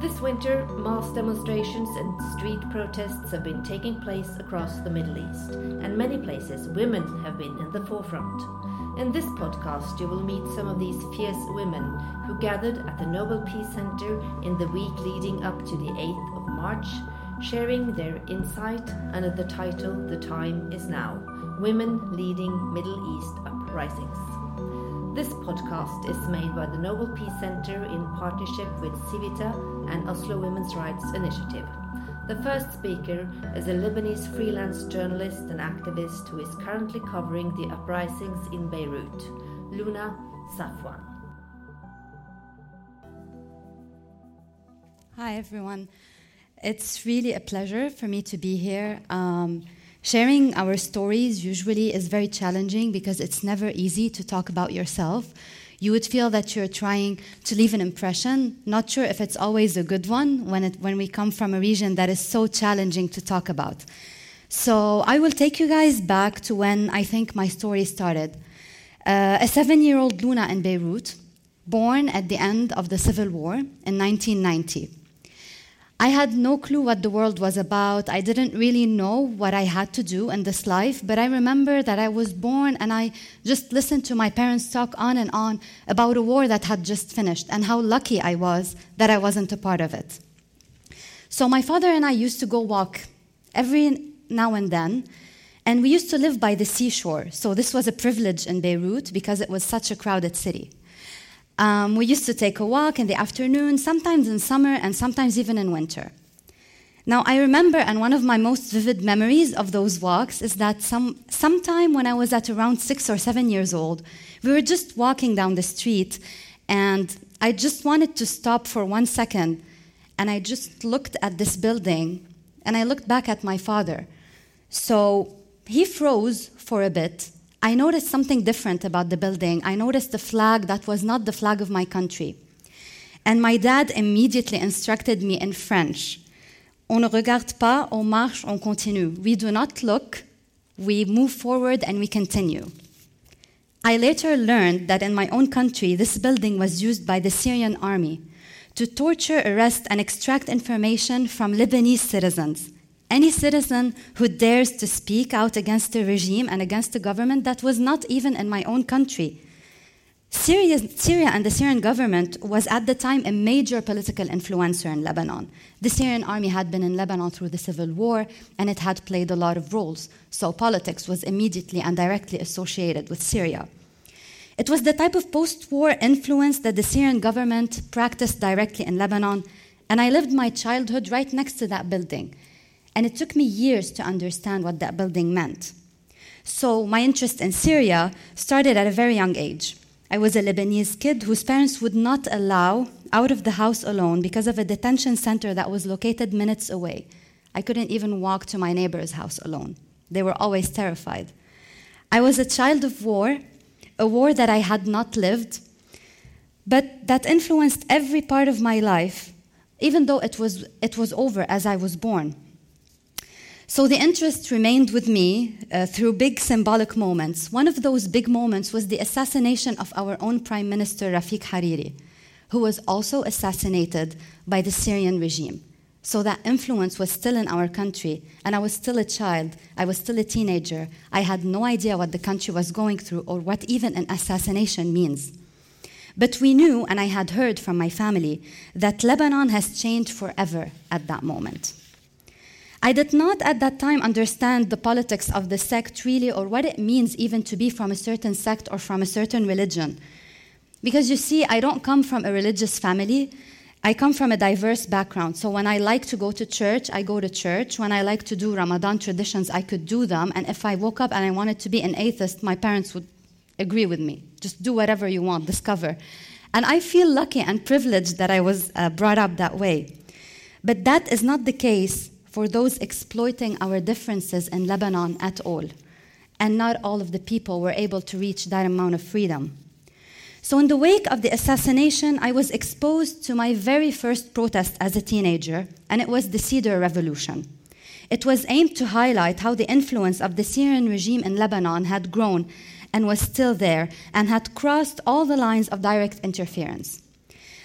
This winter, mass demonstrations and street protests have been taking place across the Middle East, and many places women have been in the forefront. In this podcast, you will meet some of these fierce women who gathered at the Nobel Peace Center in the week leading up to the 8th of March, sharing their insight under the title The Time Is Now Women Leading Middle East Uprisings. This podcast is made by the Nobel Peace Center in partnership with Civita and Oslo Women's Rights Initiative. The first speaker is a Lebanese freelance journalist and activist who is currently covering the uprisings in Beirut, Luna Safwan. Hi, everyone. It's really a pleasure for me to be here. Um, Sharing our stories usually is very challenging because it's never easy to talk about yourself. You would feel that you're trying to leave an impression, not sure if it's always a good one when, it, when we come from a region that is so challenging to talk about. So I will take you guys back to when I think my story started. Uh, a seven year old Luna in Beirut, born at the end of the Civil War in 1990. I had no clue what the world was about. I didn't really know what I had to do in this life, but I remember that I was born and I just listened to my parents talk on and on about a war that had just finished and how lucky I was that I wasn't a part of it. So my father and I used to go walk every now and then, and we used to live by the seashore. So this was a privilege in Beirut because it was such a crowded city. Um, we used to take a walk in the afternoon, sometimes in summer and sometimes even in winter. Now, I remember, and one of my most vivid memories of those walks is that some, sometime when I was at around six or seven years old, we were just walking down the street, and I just wanted to stop for one second, and I just looked at this building, and I looked back at my father. So he froze for a bit, I noticed something different about the building. I noticed the flag that was not the flag of my country. And my dad immediately instructed me in French On ne regarde pas, on marche, on continue. We do not look, we move forward and we continue. I later learned that in my own country, this building was used by the Syrian army to torture, arrest, and extract information from Lebanese citizens any citizen who dares to speak out against the regime and against the government that was not even in my own country. Syria, Syria, and the Syrian government was at the time a major political influencer in Lebanon. The Syrian army had been in Lebanon through the civil war and it had played a lot of roles, so politics was immediately and directly associated with Syria. It was the type of post war influence that the Syrian government practiced directly in Lebanon, and I lived my childhood right next to that building. And it took me years to understand what that building meant. So my interest in Syria started at a very young age. I was a Lebanese kid whose parents would not allow out of the house alone because of a detention center that was located minutes away. I couldn't even walk to my neighbor's house alone. They were always terrified. I was a child of war, a war that I had not lived, but that influenced every part of my life, even though it was, it was over as I was born. So the interest remained with me uh, through big symbolic moments. One of those big moments was the assassination of our own Prime Minister Rafiq Hariri, who was also assassinated by the Syrian regime. So that influence was still in our country, and I was still a child, I was still a teenager. I had no idea what the country was going through or what even an assassination means. But we knew, and I had heard from my family, that Lebanon has changed forever at that moment. I did not at that time understand the politics of the sect really or what it means even to be from a certain sect or from a certain religion. Because you see, I don't come from a religious family. I come from a diverse background. So when I like to go to church, I go to church. When I like to do Ramadan traditions, I could do them. And if I woke up and I wanted to be an atheist, my parents would agree with me. Just do whatever you want, discover. And I feel lucky and privileged that I was uh, brought up that way. But that is not the case for those exploiting our differences in Lebanon at all. And not all of the people were able to reach that amount of freedom. So, in the wake of the assassination, I was exposed to my very first protest as a teenager, and it was the Cedar Revolution. It was aimed to highlight how the influence of the Syrian regime in Lebanon had grown and was still there and had crossed all the lines of direct interference.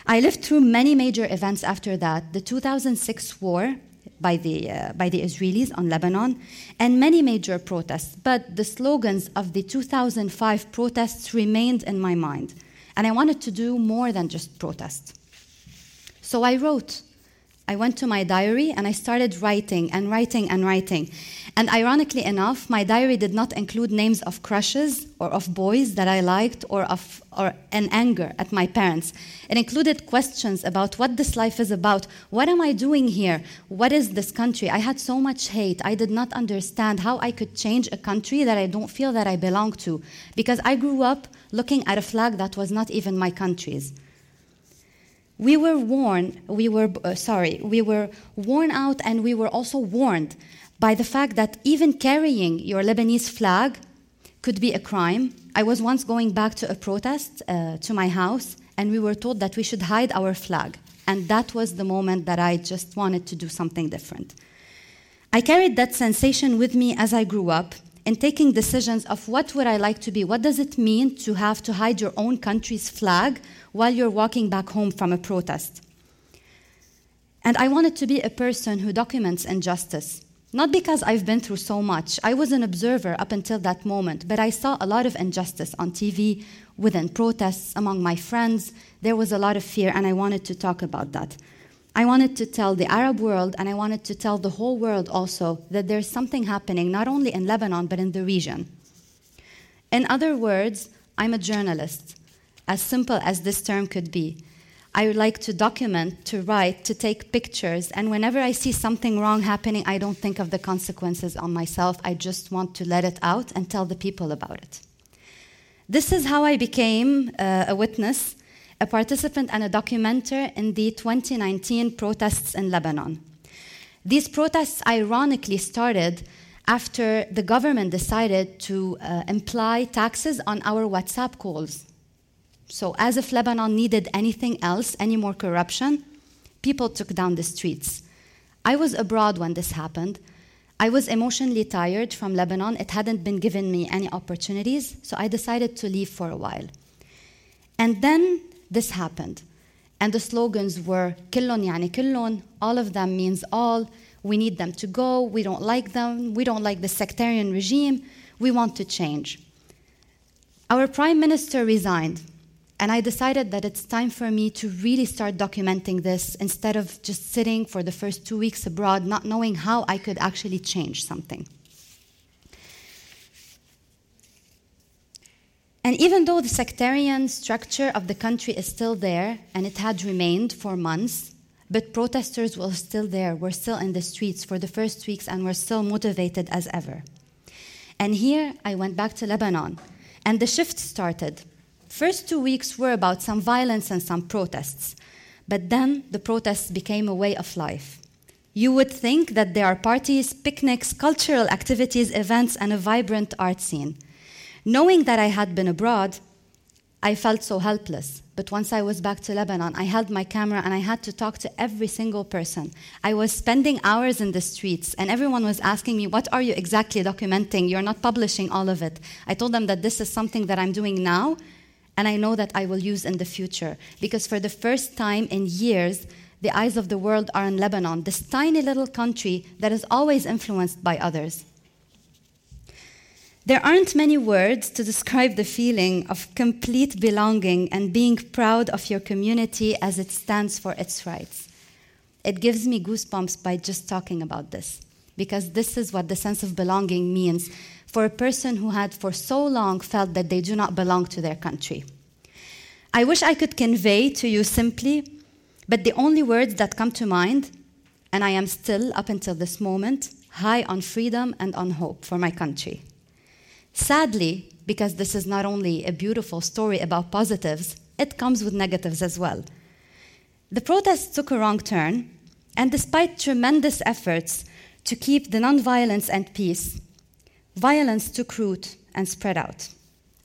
I lived through many major events after that the 2006 war by the, uh, by the Israelis on Lebanon, and many major protests. But the slogans of the 2005 protests remained in my mind. And I wanted to do more than just protest. So I wrote. I went to my diary and I started writing and writing and writing. And ironically enough, my diary did not include names of crushes or of boys that I liked or of or an anger at my parents. It included questions about what this life is about. What am I doing here? What is this country? I had so much hate. I did not understand how I could change a country that I don't feel that I belong to because I grew up looking at a flag that was not even my country's. We were worn, we were, uh, sorry, we were worn out and we were also warned by the fact that even carrying your Lebanese flag could be a crime. I was once going back to a protest uh, to my house and we were told that we should hide our flag. And that was the moment that I just wanted to do something different. I carried that sensation with me as I grew up in taking decisions of what would I like to be? What does it mean to have to hide your own country's flag while you're walking back home from a protest? And I wanted to be a person who documents injustice. Not because I've been through so much. I was an observer up until that moment, but I saw a lot of injustice on TV, within protests, among my friends. There was a lot of fear, and I wanted to talk about that. I wanted to tell the Arab world and I wanted to tell the whole world also that there's something happening not only in Lebanon but in the region. In other words, I'm a journalist, as simple as this term could be. I like to document, to write, to take pictures, and whenever I see something wrong happening, I don't think of the consequences on myself. I just want to let it out and tell the people about it. This is how I became uh, a witness a participant and a documenter in the 2019 protests in Lebanon. These protests ironically started after the government decided to uh, imply taxes on our WhatsApp calls. So, as if Lebanon needed anything else, any more corruption, people took down the streets. I was abroad when this happened. I was emotionally tired from Lebanon. It hadn't been given me any opportunities, so I decided to leave for a while. And then this happened. And the slogans were كلن يعني كلن, all of them means all, we need them to go, we don't like them, we don't like the sectarian regime, we want to change. Our prime minister resigned, and I decided that it's time for me to really start documenting this instead of just sitting for the first two weeks abroad, not knowing how I could actually change something. And even though the sectarian structure of the country is still there, and it had remained for months, but protesters were still there, were still in the streets for the first weeks, and were still motivated as ever. And here I went back to Lebanon, and the shift started. First two weeks were about some violence and some protests, but then the protests became a way of life. You would think that there are parties, picnics, cultural activities, events, and a vibrant art scene. Knowing that I had been abroad, I felt so helpless. But once I was back to Lebanon, I held my camera and I had to talk to every single person. I was spending hours in the streets, and everyone was asking me, What are you exactly documenting? You're not publishing all of it. I told them that this is something that I'm doing now, and I know that I will use in the future. Because for the first time in years, the eyes of the world are in Lebanon, this tiny little country that is always influenced by others. There aren't many words to describe the feeling of complete belonging and being proud of your community as it stands for its rights. It gives me goosebumps by just talking about this, because this is what the sense of belonging means for a person who had for so long felt that they do not belong to their country. I wish I could convey to you simply, but the only words that come to mind, and I am still, up until this moment, high on freedom and on hope for my country. Sadly, because this is not only a beautiful story about positives, it comes with negatives as well. The protests took a wrong turn, and despite tremendous efforts to keep the nonviolence and peace, violence took root and spread out.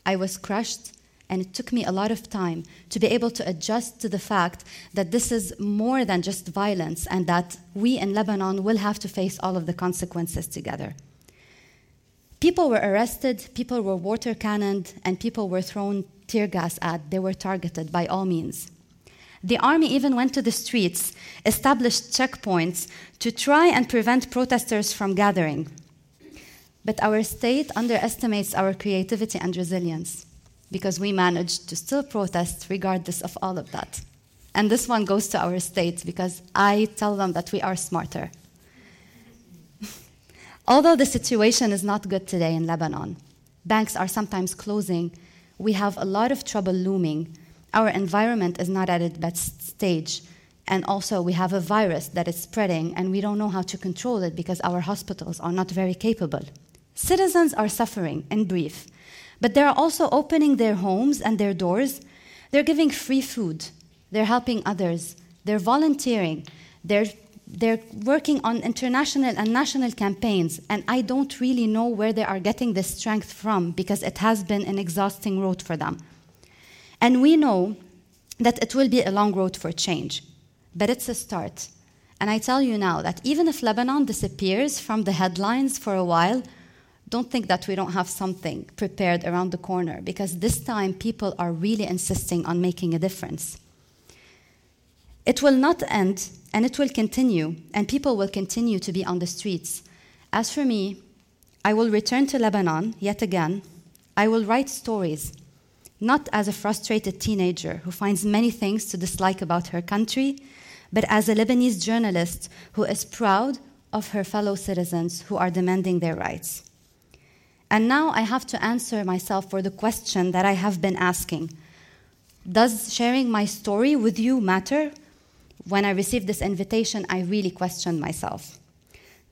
I was crushed, and it took me a lot of time to be able to adjust to the fact that this is more than just violence and that we in Lebanon will have to face all of the consequences together. People were arrested, people were water cannoned, and people were thrown tear gas at. They were targeted by all means. The army even went to the streets, established checkpoints to try and prevent protesters from gathering. But our state underestimates our creativity and resilience because we managed to still protest regardless of all of that. And this one goes to our state because I tell them that we are smarter. Although the situation is not good today in Lebanon, banks are sometimes closing, we have a lot of trouble looming. Our environment is not at its best stage. And also, we have a virus that is spreading, and we don't know how to control it because our hospitals are not very capable. Citizens are suffering, in brief, but they're also opening their homes and their doors. They're giving free food, they're helping others, they're volunteering, they're they're working on international and national campaigns, and I don't really know where they are getting this strength from because it has been an exhausting road for them. And we know that it will be a long road for change, but it's a start. And I tell you now that even if Lebanon disappears from the headlines for a while, don't think that we don't have something prepared around the corner because this time people are really insisting on making a difference. It will not end and it will continue, and people will continue to be on the streets. As for me, I will return to Lebanon yet again. I will write stories, not as a frustrated teenager who finds many things to dislike about her country, but as a Lebanese journalist who is proud of her fellow citizens who are demanding their rights. And now I have to answer myself for the question that I have been asking Does sharing my story with you matter? When I received this invitation, I really questioned myself.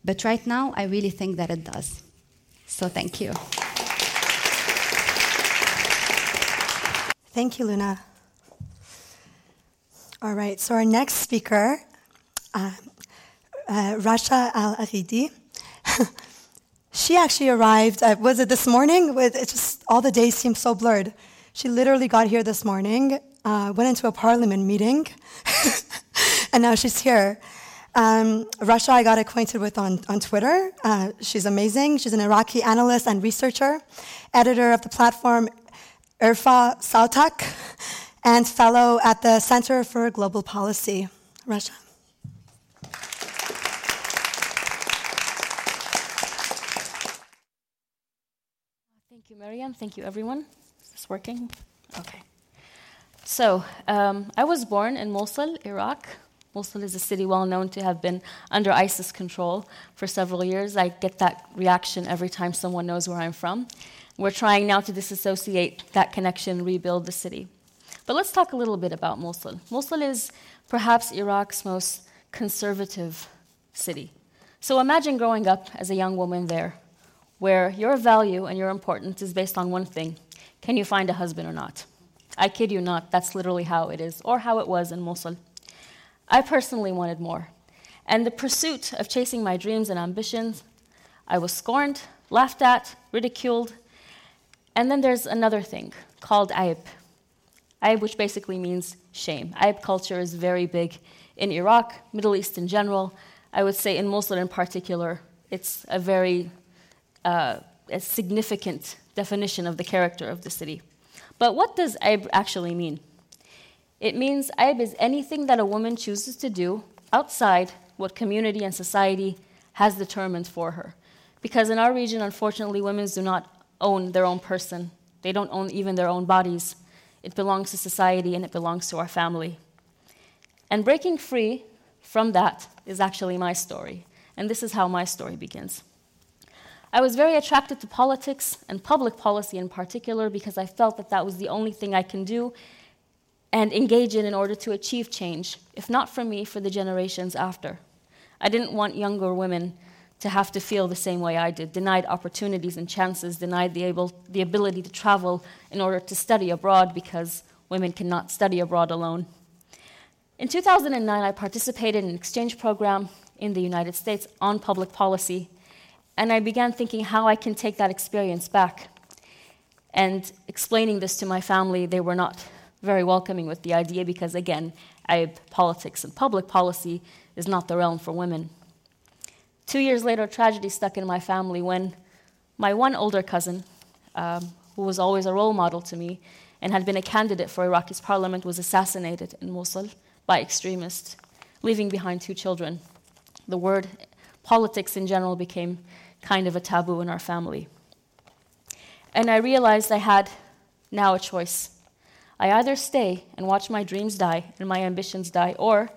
But right now, I really think that it does. So thank you. Thank you, Luna. All right, so our next speaker, uh, uh, Rasha Al Aridi. she actually arrived, uh, was it this morning? It just, all the days seem so blurred. She literally got here this morning, uh, went into a parliament meeting. and now she's here. Um, Rasha, I got acquainted with on, on Twitter. Uh, she's amazing. She's an Iraqi analyst and researcher, editor of the platform Irfaa Sawtak, and fellow at the Center for Global Policy. Rasha. Thank you, Marianne. Thank you, everyone. Is this working? Okay. So, um, I was born in Mosul, Iraq, Mosul is a city well known to have been under ISIS control for several years. I get that reaction every time someone knows where I'm from. We're trying now to disassociate that connection, rebuild the city. But let's talk a little bit about Mosul. Mosul is perhaps Iraq's most conservative city. So imagine growing up as a young woman there, where your value and your importance is based on one thing can you find a husband or not? I kid you not, that's literally how it is, or how it was in Mosul. I personally wanted more. And the pursuit of chasing my dreams and ambitions, I was scorned, laughed at, ridiculed. And then there's another thing called aib. Aib, which basically means shame. Aib culture is very big in Iraq, Middle East in general. I would say in Mosul in particular, it's a very uh, a significant definition of the character of the city. But what does aib actually mean? It means aib is anything that a woman chooses to do outside what community and society has determined for her. Because in our region, unfortunately, women do not own their own person, they don't own even their own bodies. It belongs to society and it belongs to our family. And breaking free from that is actually my story. And this is how my story begins. I was very attracted to politics and public policy in particular because I felt that that was the only thing I can do and engage in in order to achieve change, if not for me, for the generations after. I didn't want younger women to have to feel the same way I did, denied opportunities and chances, denied the, able, the ability to travel in order to study abroad because women cannot study abroad alone. In 2009, I participated in an exchange program in the United States on public policy, and I began thinking how I can take that experience back. And explaining this to my family, they were not very welcoming with the idea because, again, I, politics and public policy is not the realm for women. Two years later, a tragedy stuck in my family when my one older cousin, um, who was always a role model to me, and had been a candidate for Iraqi's parliament, was assassinated in Mosul by extremists, leaving behind two children. The word politics in general became kind of a taboo in our family. And I realized I had now a choice. I either stay and watch my dreams die and my ambitions die, or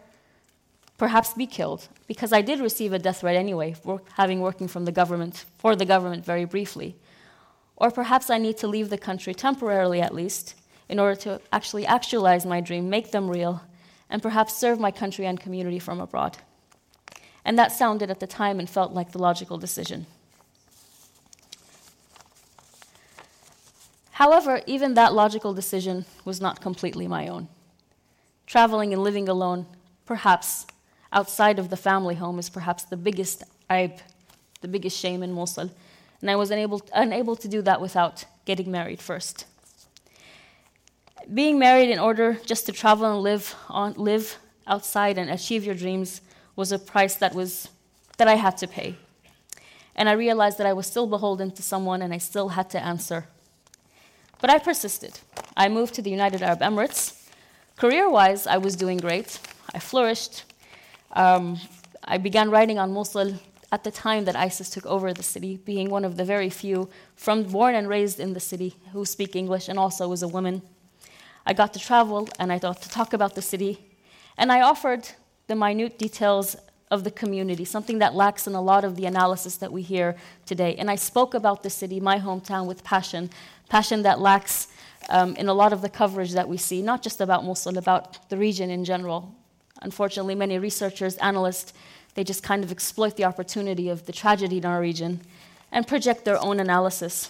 perhaps be killed, because I did receive a death threat anyway, having working from the government for the government very briefly. Or perhaps I need to leave the country temporarily at least in order to actually actualize my dream, make them real, and perhaps serve my country and community from abroad. And that sounded at the time and felt like the logical decision. However, even that logical decision was not completely my own. Traveling and living alone, perhaps outside of the family home, is perhaps the biggest aib, the biggest shame in Mosul. And I was unable, unable to do that without getting married first. Being married in order just to travel and live, on, live outside and achieve your dreams was a price that, was, that I had to pay. And I realized that I was still beholden to someone and I still had to answer but I persisted. I moved to the United Arab Emirates. Career wise, I was doing great. I flourished. Um, I began writing on Mosul at the time that ISIS took over the city, being one of the very few from born and raised in the city who speak English and also was a woman. I got to travel and I got to talk about the city, and I offered the minute details of the community, something that lacks in a lot of the analysis that we hear today. And I spoke about the city, my hometown, with passion, passion that lacks um, in a lot of the coverage that we see, not just about Mosul, about the region in general. Unfortunately, many researchers, analysts, they just kind of exploit the opportunity of the tragedy in our region and project their own analysis.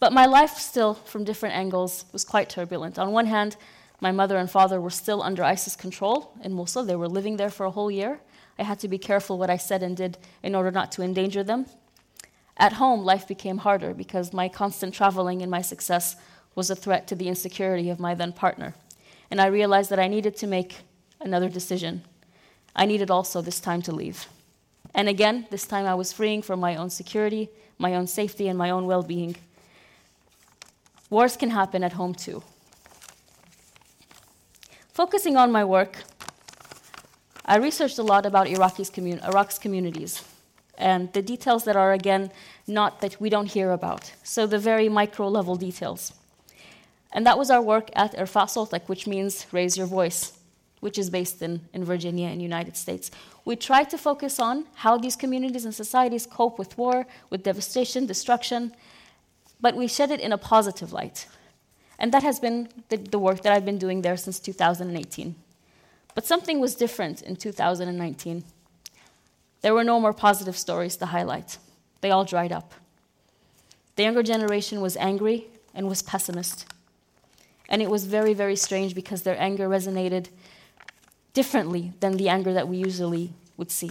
But my life, still, from different angles, was quite turbulent. On one hand, my mother and father were still under ISIS control in Mosul. They were living there for a whole year. I had to be careful what I said and did in order not to endanger them. At home, life became harder because my constant traveling and my success was a threat to the insecurity of my then partner. And I realized that I needed to make another decision. I needed also this time to leave. And again, this time I was freeing from my own security, my own safety, and my own well being. Wars can happen at home too. Focusing on my work, I researched a lot about Iraq's, commun- Iraq's communities and the details that are, again, not that we don't hear about. So the very micro level details. And that was our work at Irfaa Sawtak, which means raise your voice, which is based in, in Virginia in United States. We tried to focus on how these communities and societies cope with war, with devastation, destruction, but we shed it in a positive light. And that has been the, the work that I've been doing there since 2018. But something was different in 2019. There were no more positive stories to highlight. They all dried up. The younger generation was angry and was pessimist. And it was very, very strange because their anger resonated differently than the anger that we usually would see.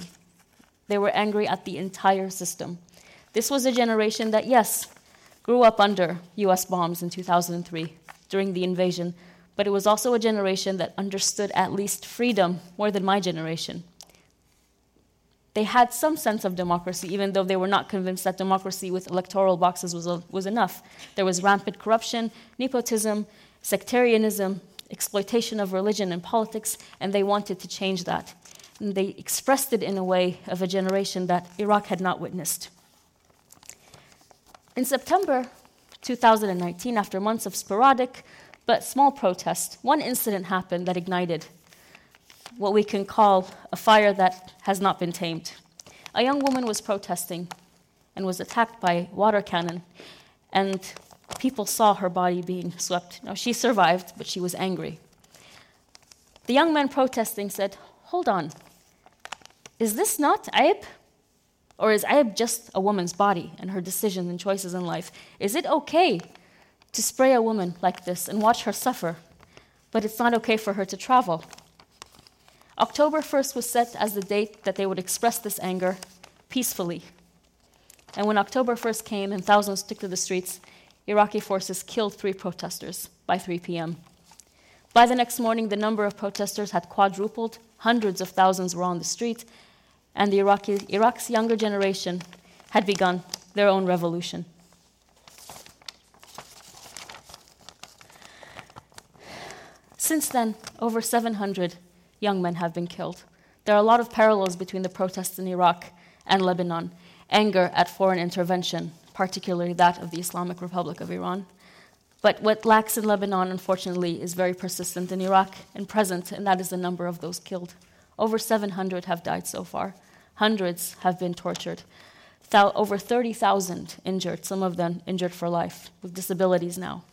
They were angry at the entire system. This was a generation that, yes, grew up under US bombs in 2003 during the invasion, but it was also a generation that understood at least freedom more than my generation they had some sense of democracy, even though they were not convinced that democracy with electoral boxes was, was enough. There was rampant corruption, nepotism, sectarianism, exploitation of religion and politics, and they wanted to change that. And they expressed it in a way of a generation that Iraq had not witnessed. In September 2019, after months of sporadic but small protests, one incident happened that ignited what we can call a fire that has not been tamed. A young woman was protesting and was attacked by water cannon, and people saw her body being swept. Now, she survived, but she was angry. The young man protesting said, Hold on, is this not Aib? Or is Aib just a woman's body and her decisions and choices in life? Is it okay to spray a woman like this and watch her suffer, but it's not okay for her to travel? October 1st was set as the date that they would express this anger peacefully. And when October 1st came and thousands took to the streets, Iraqi forces killed three protesters by 3 p.m. By the next morning, the number of protesters had quadrupled, hundreds of thousands were on the street, and the Iraqi, Iraq's younger generation had begun their own revolution. Since then, over 700 young men have been killed. There are a lot of parallels between the protests in Iraq and Lebanon anger at foreign intervention, particularly that of the Islamic Republic of Iran. But what lacks in Lebanon, unfortunately, is very persistent in Iraq and present, and that is the number of those killed. Over 700 have died so far. Hundreds have been tortured. Over 30,000 injured, some of them injured for life, with disabilities now.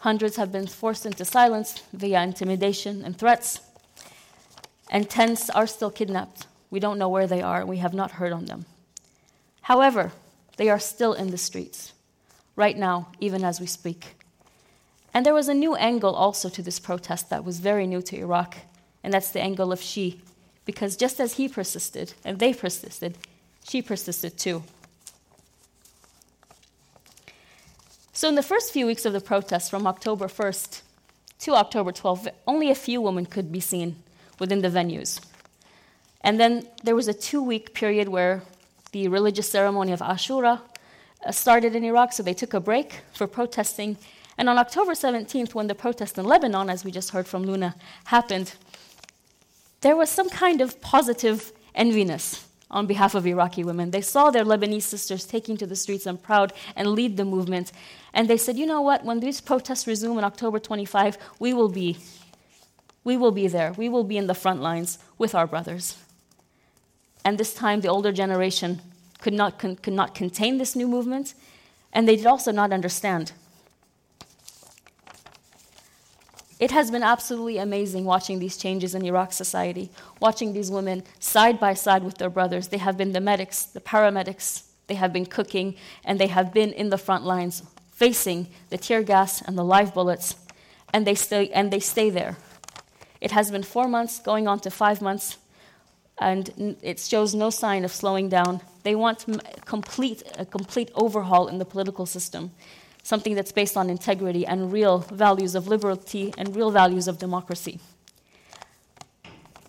Hundreds have been forced into silence via intimidation and threats. And tens are still kidnapped. We don't know where they are, we have not heard on them. However, they are still in the streets, right now, even as we speak. And there was a new angle also to this protest that was very new to Iraq, and that's the angle of she. Because just as he persisted and they persisted, she persisted too. So, in the first few weeks of the protests, from October 1st to October 12th, only a few women could be seen within the venues. And then there was a two week period where the religious ceremony of Ashura uh, started in Iraq, so they took a break for protesting. And on October 17th, when the protest in Lebanon, as we just heard from Luna, happened, there was some kind of positive enviness on behalf of Iraqi women. They saw their Lebanese sisters taking to the streets and proud and lead the movement. And they said, you know what, when these protests resume on October 25, we will be. We will be there. We will be in the front lines with our brothers. And this time, the older generation could not, con- could not contain this new movement, and they did also not understand. It has been absolutely amazing watching these changes in Iraq society, watching these women side by side with their brothers. They have been the medics, the paramedics, they have been cooking, and they have been in the front lines facing the tear gas and the live bullets, and they stay, and they stay there. It has been four months, going on to five months, and it shows no sign of slowing down. They want complete, a complete overhaul in the political system something that's based on integrity and real values of liberty and real values of democracy.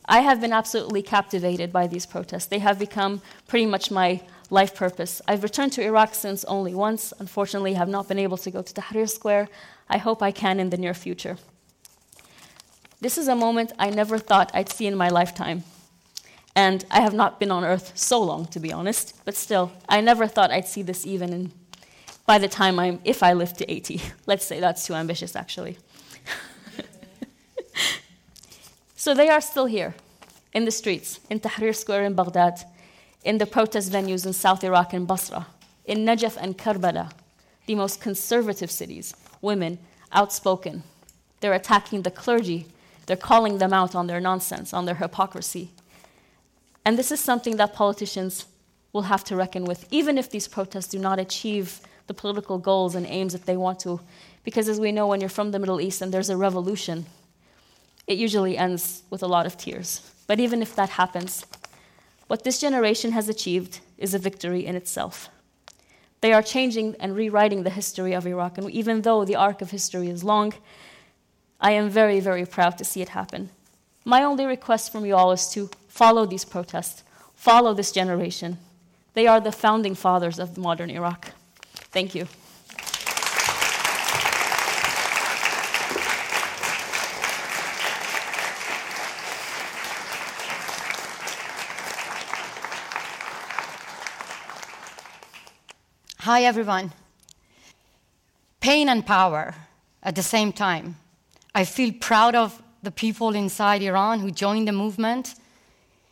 I have been absolutely captivated by these protests. They have become pretty much my life purpose. I've returned to Iraq since only once. Unfortunately, I have not been able to go to Tahrir Square. I hope I can in the near future. This is a moment I never thought I'd see in my lifetime. And I have not been on earth so long, to be honest, but still, I never thought I'd see this even in by the time I'm, if I live to 80. Let's say that's too ambitious, actually. so they are still here in the streets, in Tahrir Square in Baghdad, in the protest venues in South Iraq and Basra, in Najaf and Karbala, the most conservative cities, women, outspoken. They're attacking the clergy. They're calling them out on their nonsense, on their hypocrisy. And this is something that politicians will have to reckon with, even if these protests do not achieve the political goals and aims that they want to. Because as we know, when you're from the Middle East and there's a revolution, it usually ends with a lot of tears. But even if that happens, what this generation has achieved is a victory in itself. They are changing and rewriting the history of Iraq, and even though the arc of history is long, I am very, very proud to see it happen. My only request from you all is to follow these protests, follow this generation. They are the founding fathers of modern Iraq. Thank you. Hi, everyone. Pain and power at the same time. I feel proud of the people inside Iran who joined the movement,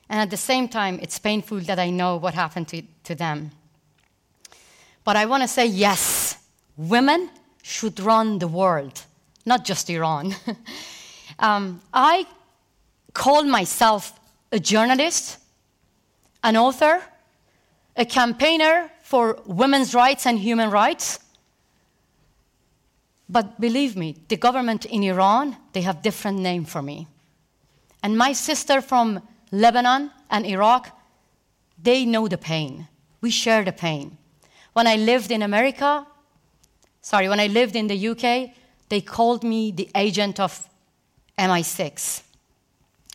and at the same time, it's painful that I know what happened to, to them. But I want to say yes, women should run the world, not just Iran. um, I call myself a journalist, an author, a campaigner for women's rights and human rights. But believe me, the government in Iran, they have different name for me. And my sister from Lebanon and Iraq, they know the pain. We share the pain. When I lived in America, sorry, when I lived in the UK, they called me the agent of MI6.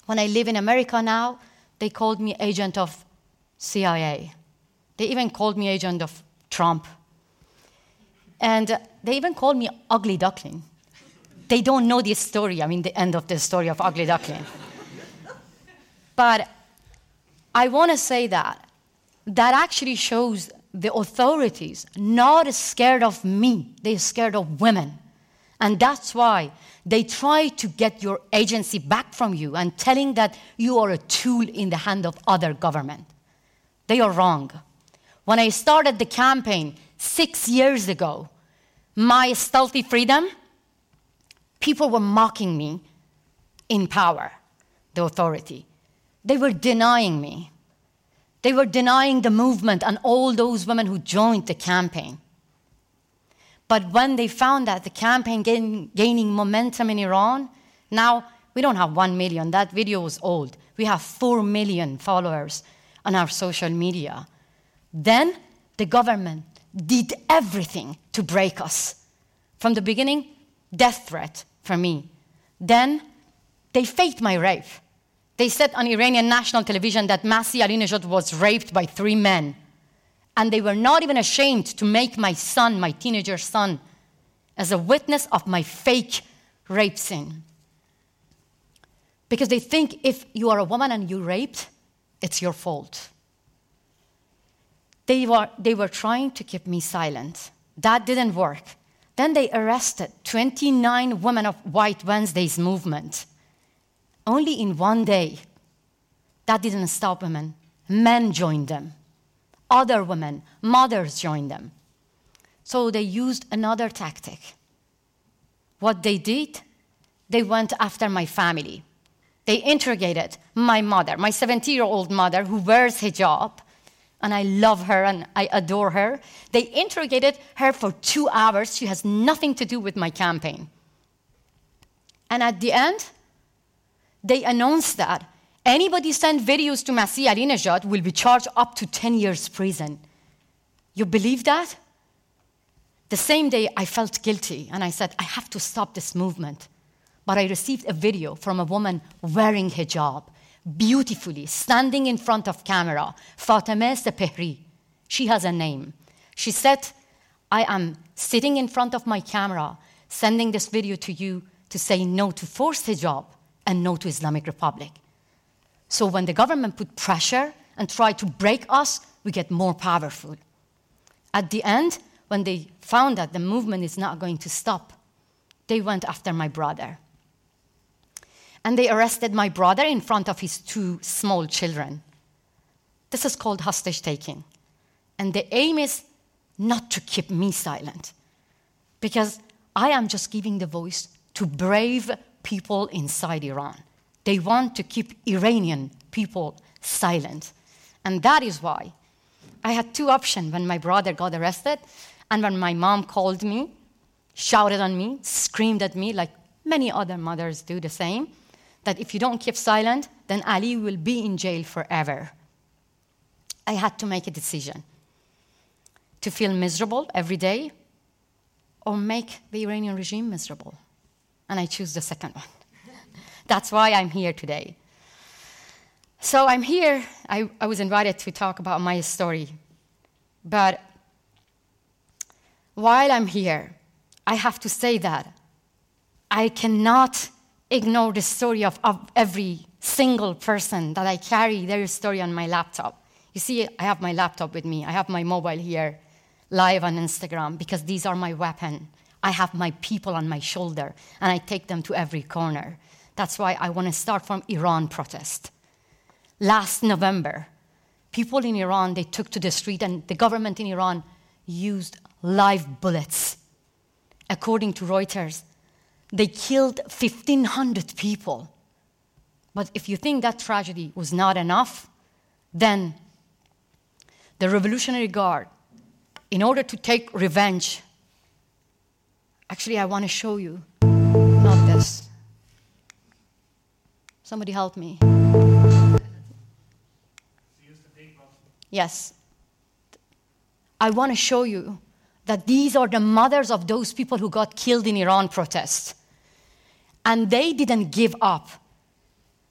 When I live in America now, they called me agent of CIA. They even called me agent of Trump. And uh, they even called me ugly duckling. they don't know this story. I mean, the end of the story of Ugly Duckling. but I want to say that that actually shows the authorities not scared of me, they're scared of women. And that's why they try to get your agency back from you and telling that you are a tool in the hand of other government. They are wrong. When I started the campaign six years ago, my stealthy freedom, people were mocking me in power, the authority. They were denying me. They were denying the movement and all those women who joined the campaign. But when they found that the campaign gain, gaining momentum in Iran, now we don't have 1 million. That video was old. We have 4 million followers on our social media. Then the government did everything to break us. From the beginning, death threat for me. Then they faked my rape. They said on Iranian national television that Masih Alinejad was raped by three men. And they were not even ashamed to make my son, my teenager son, as a witness of my fake rape scene. Because they think if you are a woman and you raped, it's your fault. They were, they were trying to keep me silent. That didn't work. Then they arrested 29 women of White Wednesday's movement only in one day. That didn't stop women. Men joined them. Other women, mothers joined them. So they used another tactic. What they did, they went after my family. They interrogated my mother, my 70 year old mother who wears hijab, and I love her and I adore her. They interrogated her for two hours. She has nothing to do with my campaign. And at the end, they announced that anybody send videos to Masih Alinejad will be charged up to 10 years prison. You believe that? The same day, I felt guilty and I said, I have to stop this movement. But I received a video from a woman wearing hijab, beautifully, standing in front of camera, Fatemeh Sepehri. She has a name. She said, I am sitting in front of my camera, sending this video to you to say no to forced hijab and no to Islamic Republic. So when the government put pressure and tried to break us, we get more powerful. At the end, when they found that the movement is not going to stop, they went after my brother. And they arrested my brother in front of his two small children. This is called hostage taking. And the aim is not to keep me silent, because I am just giving the voice to brave people inside Iran. They want to keep Iranian people silent. And that is why I had two options when my brother got arrested and when my mom called me, shouted on me, screamed at me, like many other mothers do the same, that if you don't keep silent, then Ali will be in jail forever. I had to make a decision to feel miserable every day or make the Iranian regime miserable and I choose the second one. That's why I'm here today. So I'm here, I, I was invited to talk about my story. But while I'm here, I have to say that I cannot ignore the story of, of every single person that I carry their story on my laptop. You see, I have my laptop with me, I have my mobile here, live on Instagram, because these are my weapon. I have my people on my shoulder and I take them to every corner. That's why I want to start from Iran protest. Last November, people in Iran they took to the street and the government in Iran used live bullets. According to Reuters, they killed 1500 people. But if you think that tragedy was not enough, then the Revolutionary Guard, in order to take revenge Actually, I want to show you. Not this. Somebody help me. Yes. I want to show you that these are the mothers of those people who got killed in Iran protests. And they didn't give up.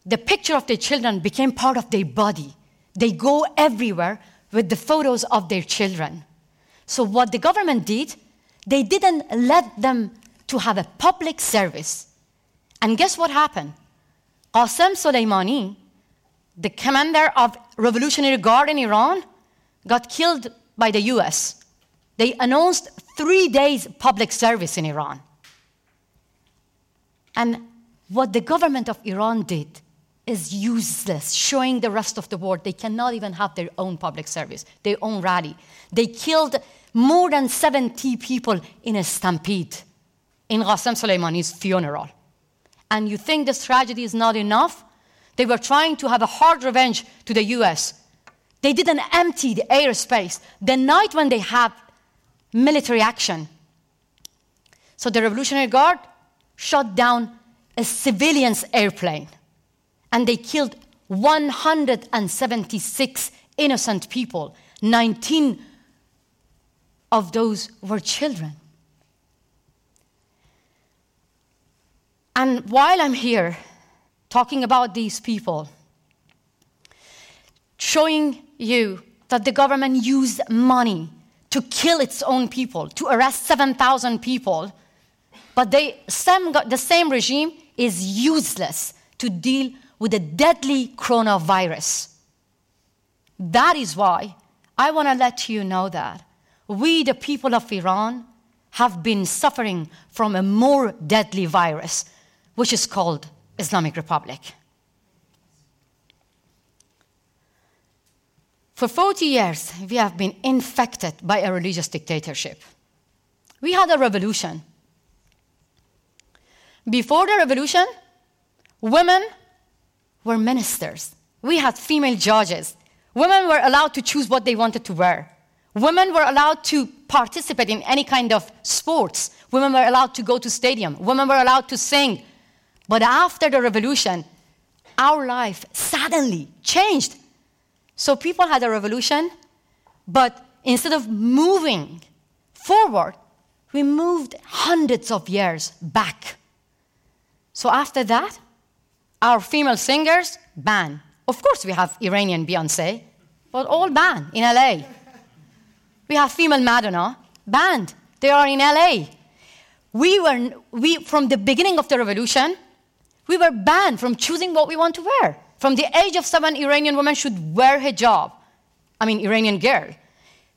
The picture of their children became part of their body. They go everywhere with the photos of their children. So, what the government did, they didn't let them to have a public service. And guess what happened? Qasem Soleimani, the commander of Revolutionary Guard in Iran, got killed by the US. They announced three days public service in Iran. And what the government of Iran did is useless, showing the rest of the world they cannot even have their own public service, their own rally. They killed more than 70 people in a stampede in Qasem Soleimani's funeral. And you think this tragedy is not enough? They were trying to have a hard revenge to the US. They didn't empty the airspace the night when they had military action. So the Revolutionary Guard shot down a civilian's airplane and they killed 176 innocent people. 19 of those were children. And while I'm here talking about these people, showing you that the government used money to kill its own people, to arrest 7,000 people, but they, the same regime is useless to deal with a deadly coronavirus. That is why I want to let you know that we, the people of Iran, have been suffering from a more deadly virus which is called Islamic Republic. For 40 years, we have been infected by a religious dictatorship. We had a revolution. Before the revolution, women were ministers. We had female judges. Women were allowed to choose what they wanted to wear. Women were allowed to participate in any kind of sports. Women were allowed to go to stadium. Women were allowed to sing. But after the revolution, our life suddenly changed. So people had a revolution, but instead of moving forward, we moved hundreds of years back. So after that, our female singers banned. Of course, we have Iranian Beyonce, but all banned in LA. We have female Madonna banned. They are in LA. We were, we, from the beginning of the revolution, we were banned from choosing what we want to wear. From the age of seven, Iranian women should wear hijab. I mean, Iranian girl.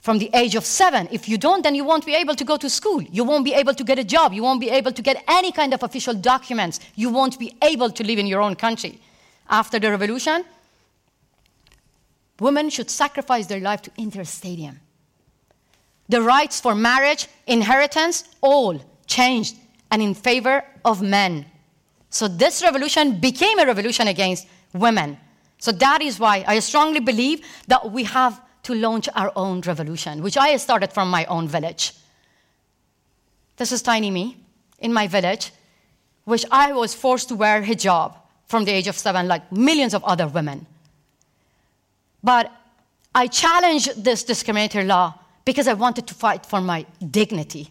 From the age of seven, if you don't, then you won't be able to go to school. You won't be able to get a job. You won't be able to get any kind of official documents. You won't be able to live in your own country. After the revolution, women should sacrifice their life to enter a stadium. The rights for marriage, inheritance, all changed and in favor of men. So this revolution became a revolution against women. So that is why I strongly believe that we have to launch our own revolution, which I started from my own village. This is tiny me in my village, which I was forced to wear hijab from the age of seven, like millions of other women. But I challenged this discriminatory law because I wanted to fight for my dignity.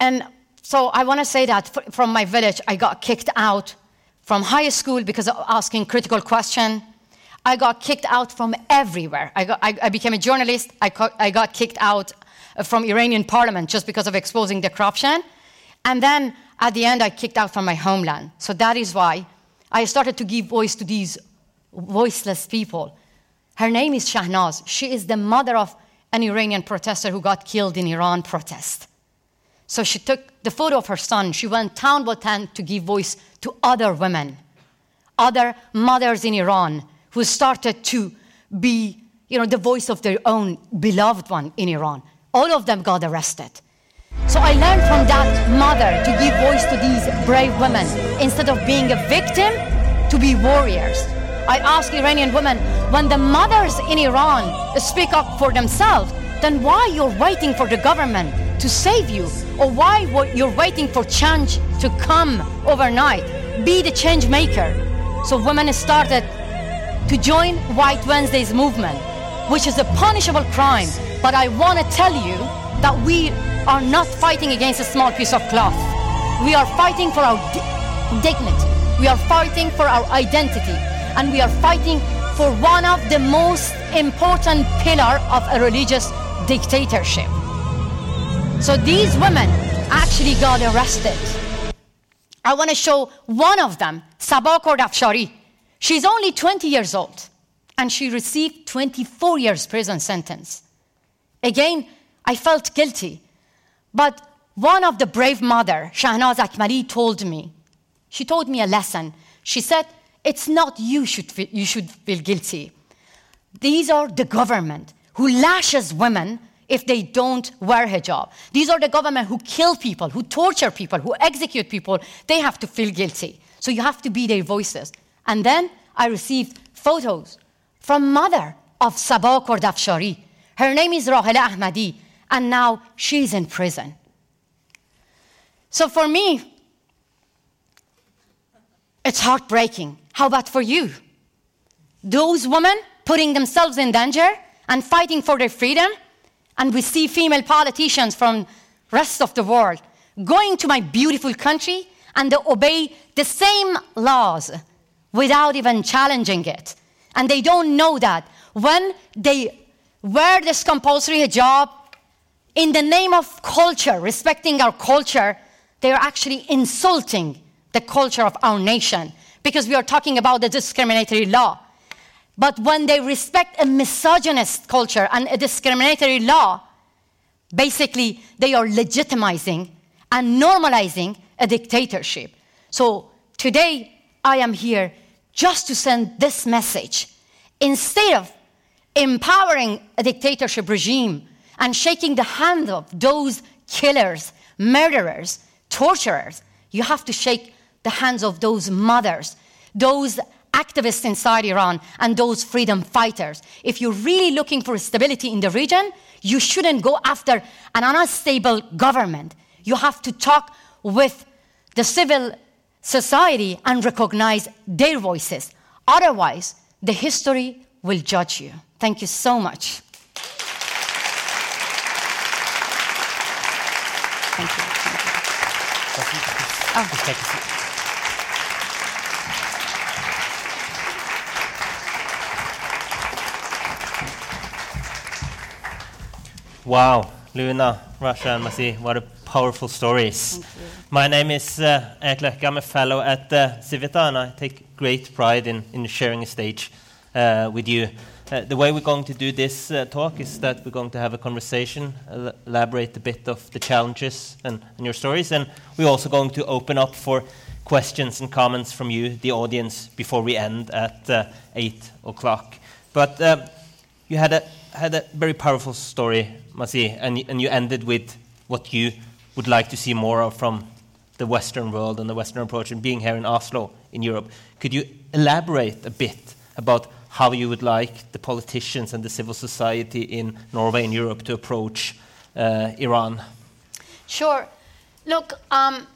And so I want to say that from my village, I got kicked out from high school because of asking critical questions. I got kicked out from everywhere. I, got, I, I became a journalist. I, co- I got kicked out uh, from Iranian parliament just because of exposing the corruption. And then at the end, I kicked out from my homeland. So that is why I started to give voice to these voiceless people. Her name is Shahnaz. She is the mother of an Iranian protester who got killed in Iran protest. So she took the photo of her son. She went town by town to give voice to other women, other mothers in Iran who started to be you know, the voice of their own beloved one in Iran. All of them got arrested. So I learned from that mother to give voice to these brave women. Instead of being a victim, to be warriors. I ask Iranian women, when the mothers in Iran speak up for themselves, then why you're waiting for the government to save you? Or why you're waiting for change to come overnight? Be the change maker. So women started to join White Wednesday's movement, which is a punishable crime. But I want to tell you that we are not fighting against a small piece of cloth. We are fighting for our di- dignity. We are fighting for our identity. And we are fighting for one of the most important pillar of a religious dictatorship. So these women actually got arrested. I want to show one of them, Saba Kordafshari. She's only 20 years old, and she received 24 years prison sentence. Again, I felt guilty. But one of the brave mother, Shahnaz Akmali, told me, she told me a lesson. She said, it's not you should feel, you should feel guilty. These are the government who lashes women if they don't wear hijab. These are the government who kill people, who torture people, who execute people. They have to feel guilty. So you have to be their voices. And then I received photos from mother of Saba Kordafshari. Her name is Rahela Ahmadi, and now she's in prison. So for me, it's heartbreaking. How about for you? Those women putting themselves in danger and fighting for their freedom, and we see female politicians from rest of the world going to my beautiful country and they obey the same laws without even challenging it. And they don't know that when they wear this compulsory hijab in the name of culture, respecting our culture, they are actually insulting the culture of our nation because we are talking about the discriminatory law. But when they respect a misogynist culture and a discriminatory law, basically they are legitimizing and normalizing a dictatorship. So today I am here just to send this message. Instead of empowering a dictatorship regime and shaking the hand of those killers, murderers, torturers, you have to shake the hands of those mothers, those activists inside Iran and those freedom fighters. If you're really looking for stability in the region, you shouldn't go after an unstable government. You have to talk with the civil society and recognize their voices. Otherwise, the history will judge you. Thank you so much. Thank you. Thank you. Oh. Wow, Luna, Rasha, and Masih, what a powerful stories. My name is uh, Erik I'm a fellow at uh, Civita, and I take great pride in, in sharing a stage uh, with you. Uh, the way we're going to do this uh, talk is that we're going to have a conversation, elaborate a bit of the challenges and, and, your stories, and we're also going to open up for questions and comments from you, the audience, before we end at uh, 8 o'clock. But uh, you had a, had a very powerful story Masih, and, and you ended with what you would like to see more of from the Western world and the Western approach, and being here in Oslo, in Europe. Could you elaborate a bit about how you would like the politicians and the civil society in Norway and Europe to approach uh, Iran? Sure. Look, um,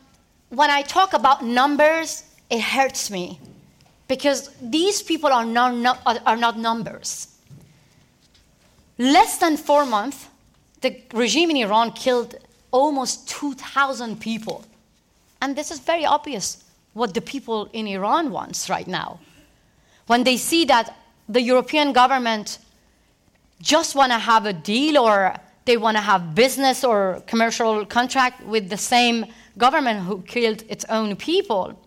when I talk about numbers, it hurts me because these people are not, are not numbers. Less than four months, the regime in Iran killed almost 2,000 people. And this is very obvious what the people in Iran wants right now. When they see that the European government just want to have a deal or they want to have business or commercial contract with the same government who killed its own people,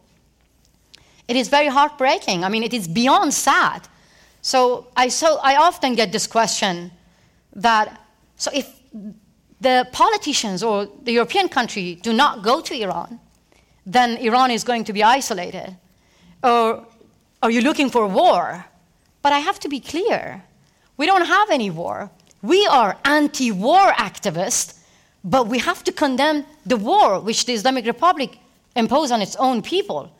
it is very heartbreaking. I mean, it is beyond sad. So I, so I often get this question that, so if the politicians or the European country do not go to Iran, then Iran is going to be isolated. Or are you looking for war? But I have to be clear we don't have any war. We are anti war activists, but we have to condemn the war which the Islamic Republic imposed on its own people.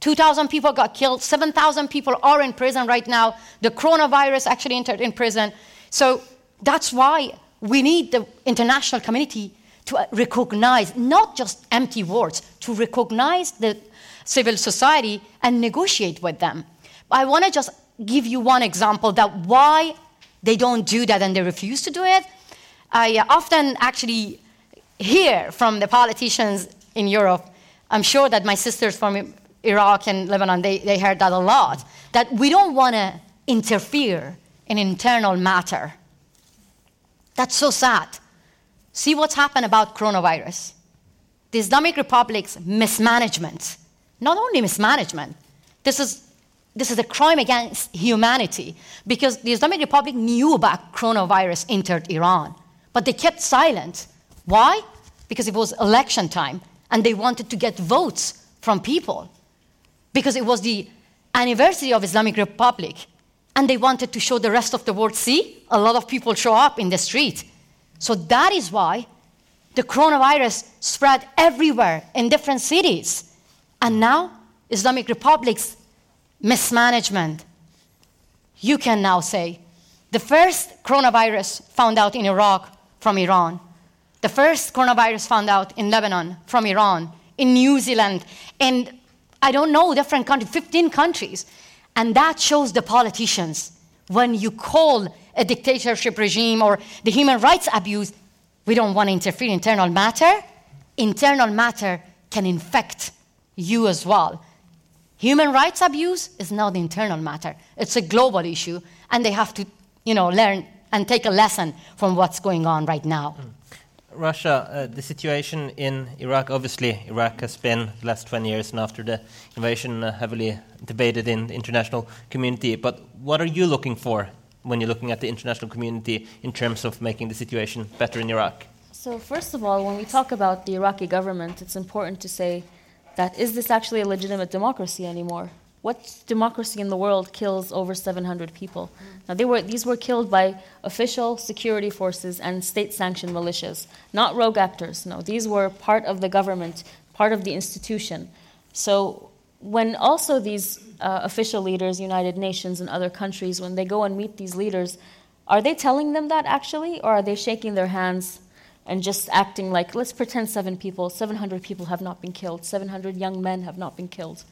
2,000 people got killed, 7,000 people are in prison right now. The coronavirus actually entered in prison. So that's why we need the international community to uh, recognize not just empty words, to recognize the civil society and negotiate with them. I want to just give you one example that why they don't do that and they refuse to do it. I uh, often actually hear from the politicians in Europe, I'm sure that my sisters from Iraq and Lebanon, they, they heard that a lot, that we don't want to interfere in internal matter that's so sad. See what's happened about coronavirus. the Islamic Republic's mismanagement. Not only mismanagement, this is, this is a crime against humanity because the Islamic Republic knew about coronavirus entered Iran, but they kept silent. Why? Because it was election time and they wanted to get votes from people because it was the anniversary of Islamic Republic and they wanted to show the rest of the world see a lot of people show up in the street. So that is why the coronavirus spread everywhere in different cities. And now islamic republic's mismanagement. You can now say the first coronavirus found out in iraq from iran. The first coronavirus found out in lebanon from iran. In new zealand. And i don't know different countries 15 countries and that shows the politicians when you call a dictatorship regime or the human rights abuse, we don't want to interfere in internal matter. Internal matter can infect you as well. Human rights abuse is not internal matter. It's a global issue, and they have to, you know, learn and take a lesson from what's going on right now. Mm. Rasha, uh, the situation in Iraq, obviously, Iraq has been the last 20 years and after the invasion uh, heavily debated in the international community. But what are you looking for when you're looking at the international community in terms of making the situation better in Iraq? So, first of all, when we talk about the Iraqi government, it's important to say that is this actually a legitimate democracy anymore? What democracy in the world kills over 700 people? Now, they were, these were killed by official security forces and state sanctioned militias, not rogue actors. No, these were part of the government, part of the institution. So, when also these uh, official leaders, United Nations and other countries, when they go and meet these leaders, are they telling them that actually, or are they shaking their hands and just acting like, let's pretend seven people, 700 people have not been killed, 700 young men have not been killed?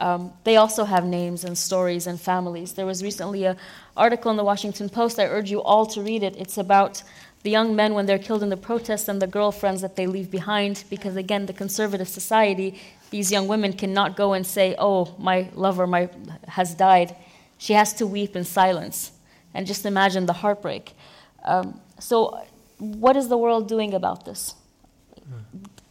Um, they also have names and stories and families. There was recently an article in the Washington Post. I urge you all to read it. It's about the young men when they're killed in the protests and the girlfriends that they leave behind. Because again, the conservative society, these young women cannot go and say, "Oh, my lover my, has died." She has to weep in silence, and just imagine the heartbreak. Um, so, what is the world doing about this?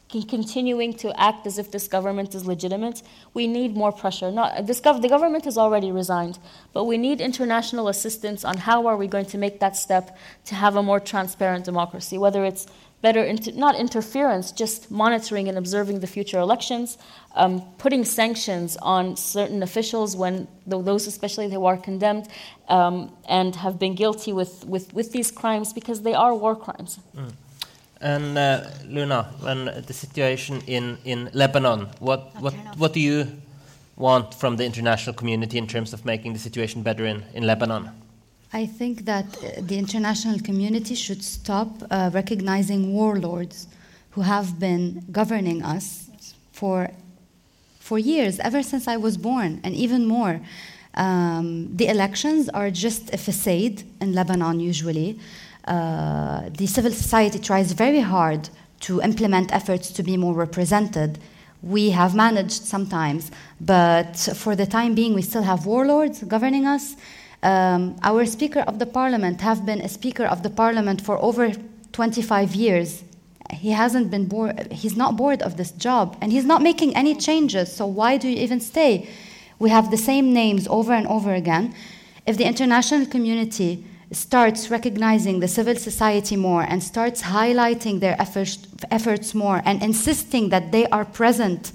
Continuing to act as if this government is legitimate, we need more pressure. Not, this gov- the government has already resigned, but we need international assistance on how are we going to make that step to have a more transparent democracy, whether it's better, inter- not interference, just monitoring and observing the future elections, um, putting sanctions on certain officials when those especially who are condemned um, and have been guilty with, with, with these crimes because they are war crimes. Mm. And uh, Luna, when the situation in, in Lebanon, what, what, what do you want from the international community in terms of making the situation better in, in Lebanon? I think that uh, the international community should stop uh, recognizing warlords who have been governing us for, for years, ever since I was born, and even more. Um, the elections are just a facade in Lebanon, usually. Uh, the civil society tries very hard to implement efforts to be more represented. We have managed sometimes, but for the time being, we still have warlords governing us. Um, our Speaker of the Parliament have been a Speaker of the Parliament for over 25 years. He hasn't been bored. He's not bored of this job, and he's not making any changes. So why do you even stay? We have the same names over and over again. If the international community starts recognizing the civil society more and starts highlighting their efforts, efforts more and insisting that they are present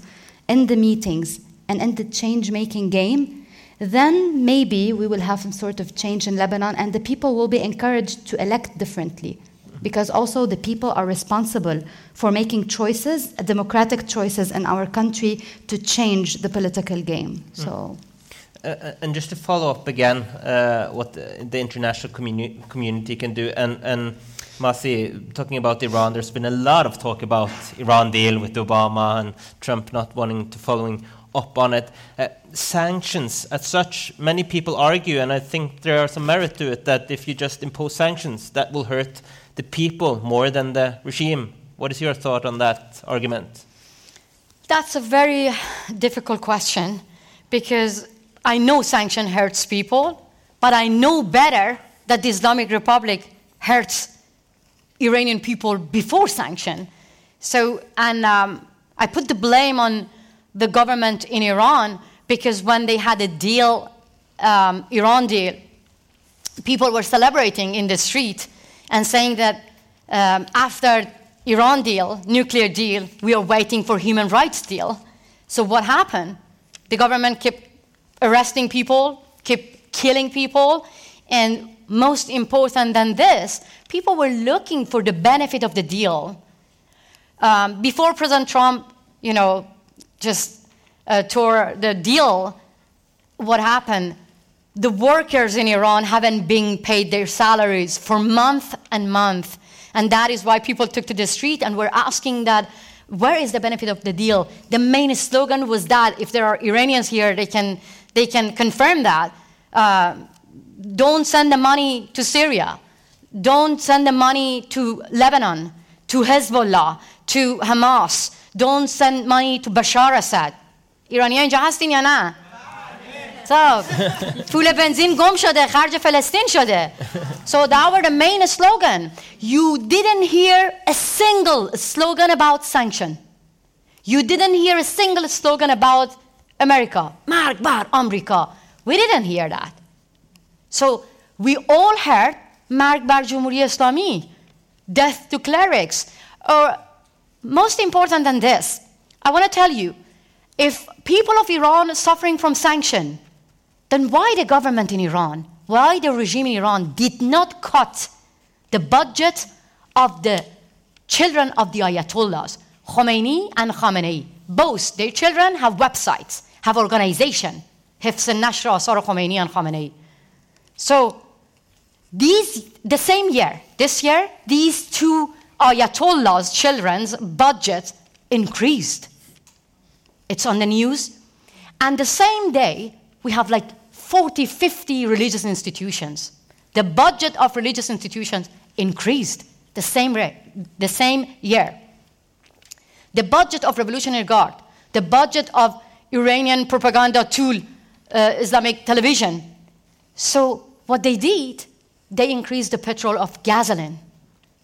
in the meetings and in the change making game, then maybe we will have some sort of change in Lebanon and the people will be encouraged to elect differently. Because also the people are responsible for making choices, democratic choices in our country to change the political game. Mm. So. Uh, and just to follow up again, uh, what the, the international communi community can do, and, and Masih, talking about Iran, there's been a lot of talk about Iran deal with Obama and Trump not wanting to following up on it. Uh, sanctions, as such, many people argue, and I think there are some merit to it, that if you just impose sanctions, that will hurt the people more than the regime. What is your thought on that argument? That's a very difficult question because I know sanction hurts people, but I know better that the Islamic Republic hurts Iranian people before sanction. So, and um, I put the blame on the government in Iran because when they had a deal, um, Iran deal, people were celebrating in the street and saying that um, after Iran deal, nuclear deal, we are waiting for human rights deal. So what happened? The government kept arresting people, kept killing people, and most important than this, people were looking for the benefit of the deal. Um, before President Trump, you know, just uh, tore the deal, what happened? The workers in Iran haven't been paid their salaries for month and month. And that is why people took to the street and were asking that, where is the benefit of the deal? The main slogan was that, if there are Iranians here, they can, they can confirm that. Uh, don't send the money to Syria. Don't send the money to Lebanon, to Hezbollah, to Hamas. Don't send money to Bashar Assad. ایرانی اینجا هستین یا نه؟ So, پول بنزین گم شده خرج فلسطین شده So that were the main slogan You didn't hear a single slogan about sanction You didn't hear a single slogan about America, Marg Bar, America. We didn't hear that. So we all heard Marg Bar Jumhuriya Islami, death to clerics. Or most important than this, I want to tell you, if people of Iran are suffering from sanction, then why the government in Iran, why the regime in Iran did not cut the budget of the children of the Ayatollahs, Khomeini and Khamenei? Both their children have websites, have organization, Hifz al-Nashr Asar Khomeini and Khamenei. So these, the same year, this year, these two Ayatollahs' children's budget increased. It's on the news. And the same day, we have like 40, 50 religious institutions. The budget of religious institutions increased the same, the same year. The budget of Revolutionary Guard, the budget of Iranian propaganda tool, uh, Islamic television. So what they did, they increased the petrol of gasoline.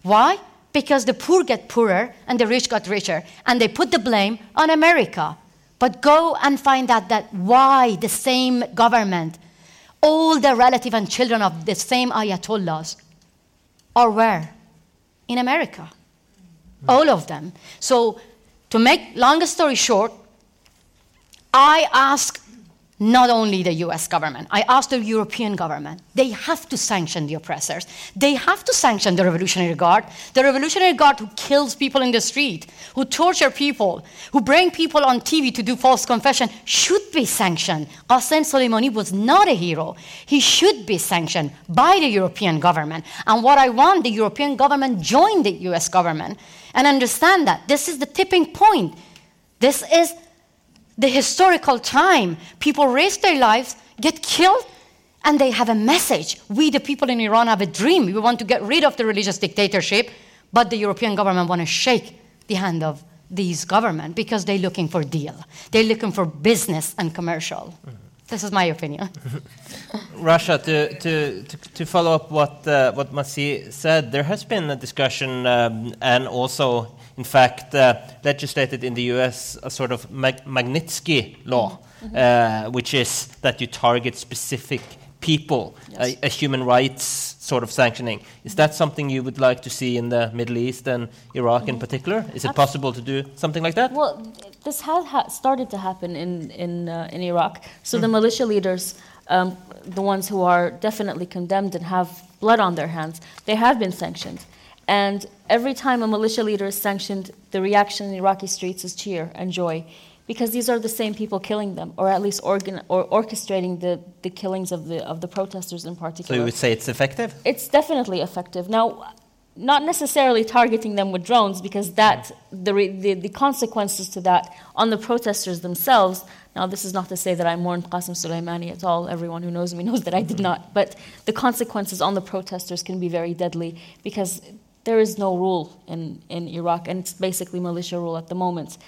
Why? Because the poor get poorer and the rich got richer, and they put the blame on America. But go and find out that why the same government, all the relative and children of the same ayatollahs are where? In America. All of them. So to make long story short, I ask not only the US government, I ask the European government. They have to sanction the oppressors. They have to sanction the Revolutionary Guard. The Revolutionary Guard who kills people in the street, who torture people, who bring people on TV to do false confession should be sanctioned. Qasem Soleimani was not a hero. He should be sanctioned by the European government. And what I want, the European government join the US government and understand that this is the tipping point. This is the historical time. People risk their lives, get killed, and they have a message. We, the people in Iran, have a dream. We want to get rid of the religious dictatorship, but the European government want to shake the hand of these government because they're looking for deal. They're looking for business and commercial. Mm-hmm. This is my opinion. Rasha, to, to, to, to, follow up what, uh, what Masih said, there has been a discussion um, and also in fact, uh, legislated in the US a sort of Mag Magnitsky law, mm -hmm. uh, which is that you target specific people, yes. a, a, human rights sort of sanctioning. Is that something you would like to see in the Middle East and Iraq mm -hmm. in particular? Is it possible to do something like that? Well, this has ha started to happen in, in, uh, in Iraq. So mm the militia leaders, um, the ones who are definitely condemned and have blood on their hands, they have been sanctioned. And every time a militia leader is sanctioned, the reaction in Iraqi streets is cheer and joy, because these are the same people killing them, or at least organ- or orchestrating the, the killings of the, of the protesters in particular. So you would say it's effective? It's definitely effective. Now, not necessarily targeting them with drones, because that, the, the, the consequences to that on the protesters themselves now, this is not to say that I mourned Qasem Soleimani at all. Everyone who knows me knows that I did not. But the consequences on the protesters can be very deadly because there is no rule in, in Iraq, and it's basically militia rule at the moment.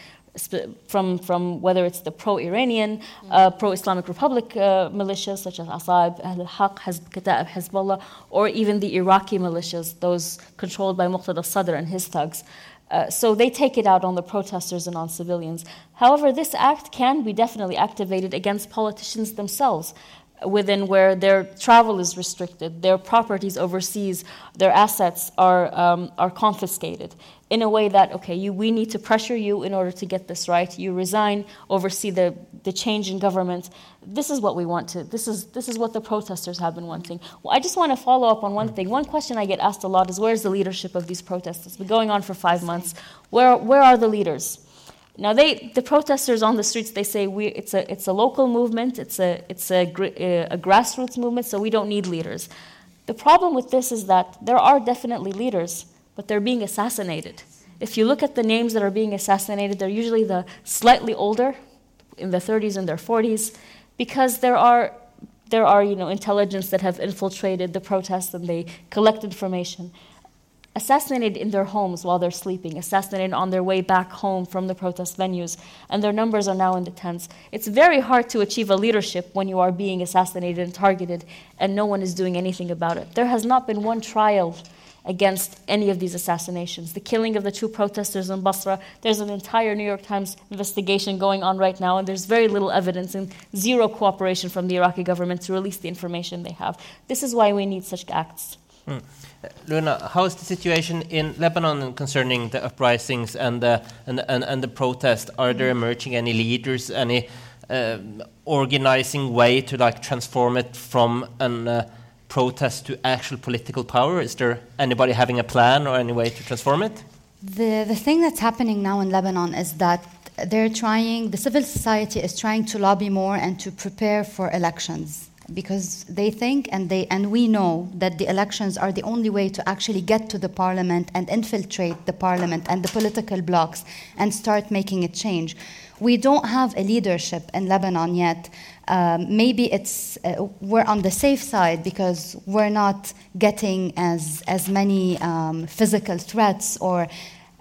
From, from whether it's the pro Iranian, uh, pro Islamic Republic uh, militias such as Asa'ib, Ahl Haq, Kata'ib, Hezbollah, or even the Iraqi militias, those controlled by Muqtada al Sadr and his thugs. Uh, so they take it out on the protesters and on civilians. However, this act can be definitely activated against politicians themselves within where their travel is restricted, their properties overseas, their assets are, um, are confiscated in a way that, okay, you, we need to pressure you in order to get this right. You resign, oversee the, the change in government. This is what we want to, this is, this is what the protesters have been wanting. Well, I just want to follow up on one thing. One question I get asked a lot is where's the leadership of these protests? It's been going on for five months. Where, where are the leaders? Now, they, the protesters on the streets, they say we, it's, a, it's a local movement, it's, a, it's a, uh, a grassroots movement, so we don't need leaders. The problem with this is that there are definitely leaders, but they're being assassinated. If you look at the names that are being assassinated, they're usually the slightly older, in their 30s and their 40s, because there are, there are you know, intelligence that have infiltrated the protests and they collect information assassinated in their homes while they're sleeping, assassinated on their way back home from the protest venues, and their numbers are now in the tens. It's very hard to achieve a leadership when you are being assassinated and targeted and no one is doing anything about it. There has not been one trial against any of these assassinations. The killing of the two protesters in Basra, there's an entire New York Times investigation going on right now, and there's very little evidence and zero cooperation from the Iraqi government to release the information they have. This is why we need such acts. Mm. Luna, how is the situation in Lebanon concerning the uprisings and the, and, and, and the protest? Are there emerging any leaders, any uh, organizing way to like transform it from an uh, protest to actual political power? Is there anybody having a plan or any way to transform it? The, the thing that's happening now in Lebanon is that they're trying, the civil society is trying to lobby more and to prepare for elections because they think and they and we know that the elections are the only way to actually get to the parliament and infiltrate the parliament and the political blocs and start making a change we don't have a leadership in lebanon yet um, maybe it's uh, we're on the safe side because we're not getting as as many um, physical threats or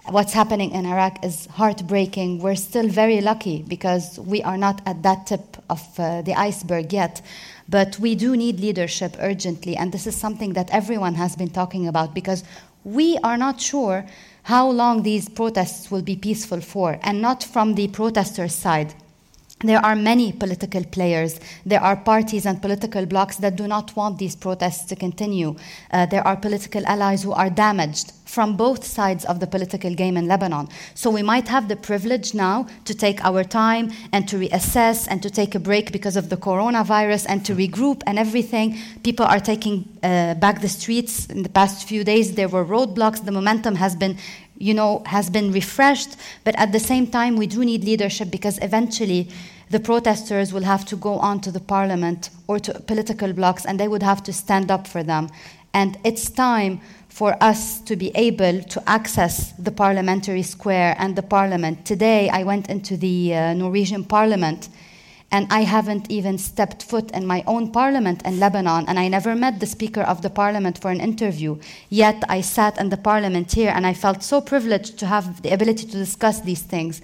what's happening in Iraq is heartbreaking. We're still very lucky because we are not at that tip of uh, the iceberg yet. But we do need leadership urgently, and this is something that everyone has been talking about because we are not sure how long these protests will be peaceful for, and not from the protesters' side. There are many political players. There are parties and political blocs that do not want these protests to continue. Uh, there are political allies who are damaged from both sides of the political game in Lebanon. So we might have the privilege now to take our time and to reassess and to take a break because of the coronavirus and to regroup and everything. People are taking uh, back the streets. In the past few days, there were roadblocks. The momentum has been you know, has been refreshed, but at the same time, we do need leadership because eventually the protesters will have to go on to the parliament or to political blocs and they would have to stand up for them. And it's time for us to be able to access the parliamentary square and the parliament. Today, I went into the uh, Norwegian parliament and I haven't even stepped foot in my own parliament in Lebanon, and I never met the Speaker of the Parliament for an interview. Yet I sat in the parliament here, and I felt so privileged to have the ability to discuss these things.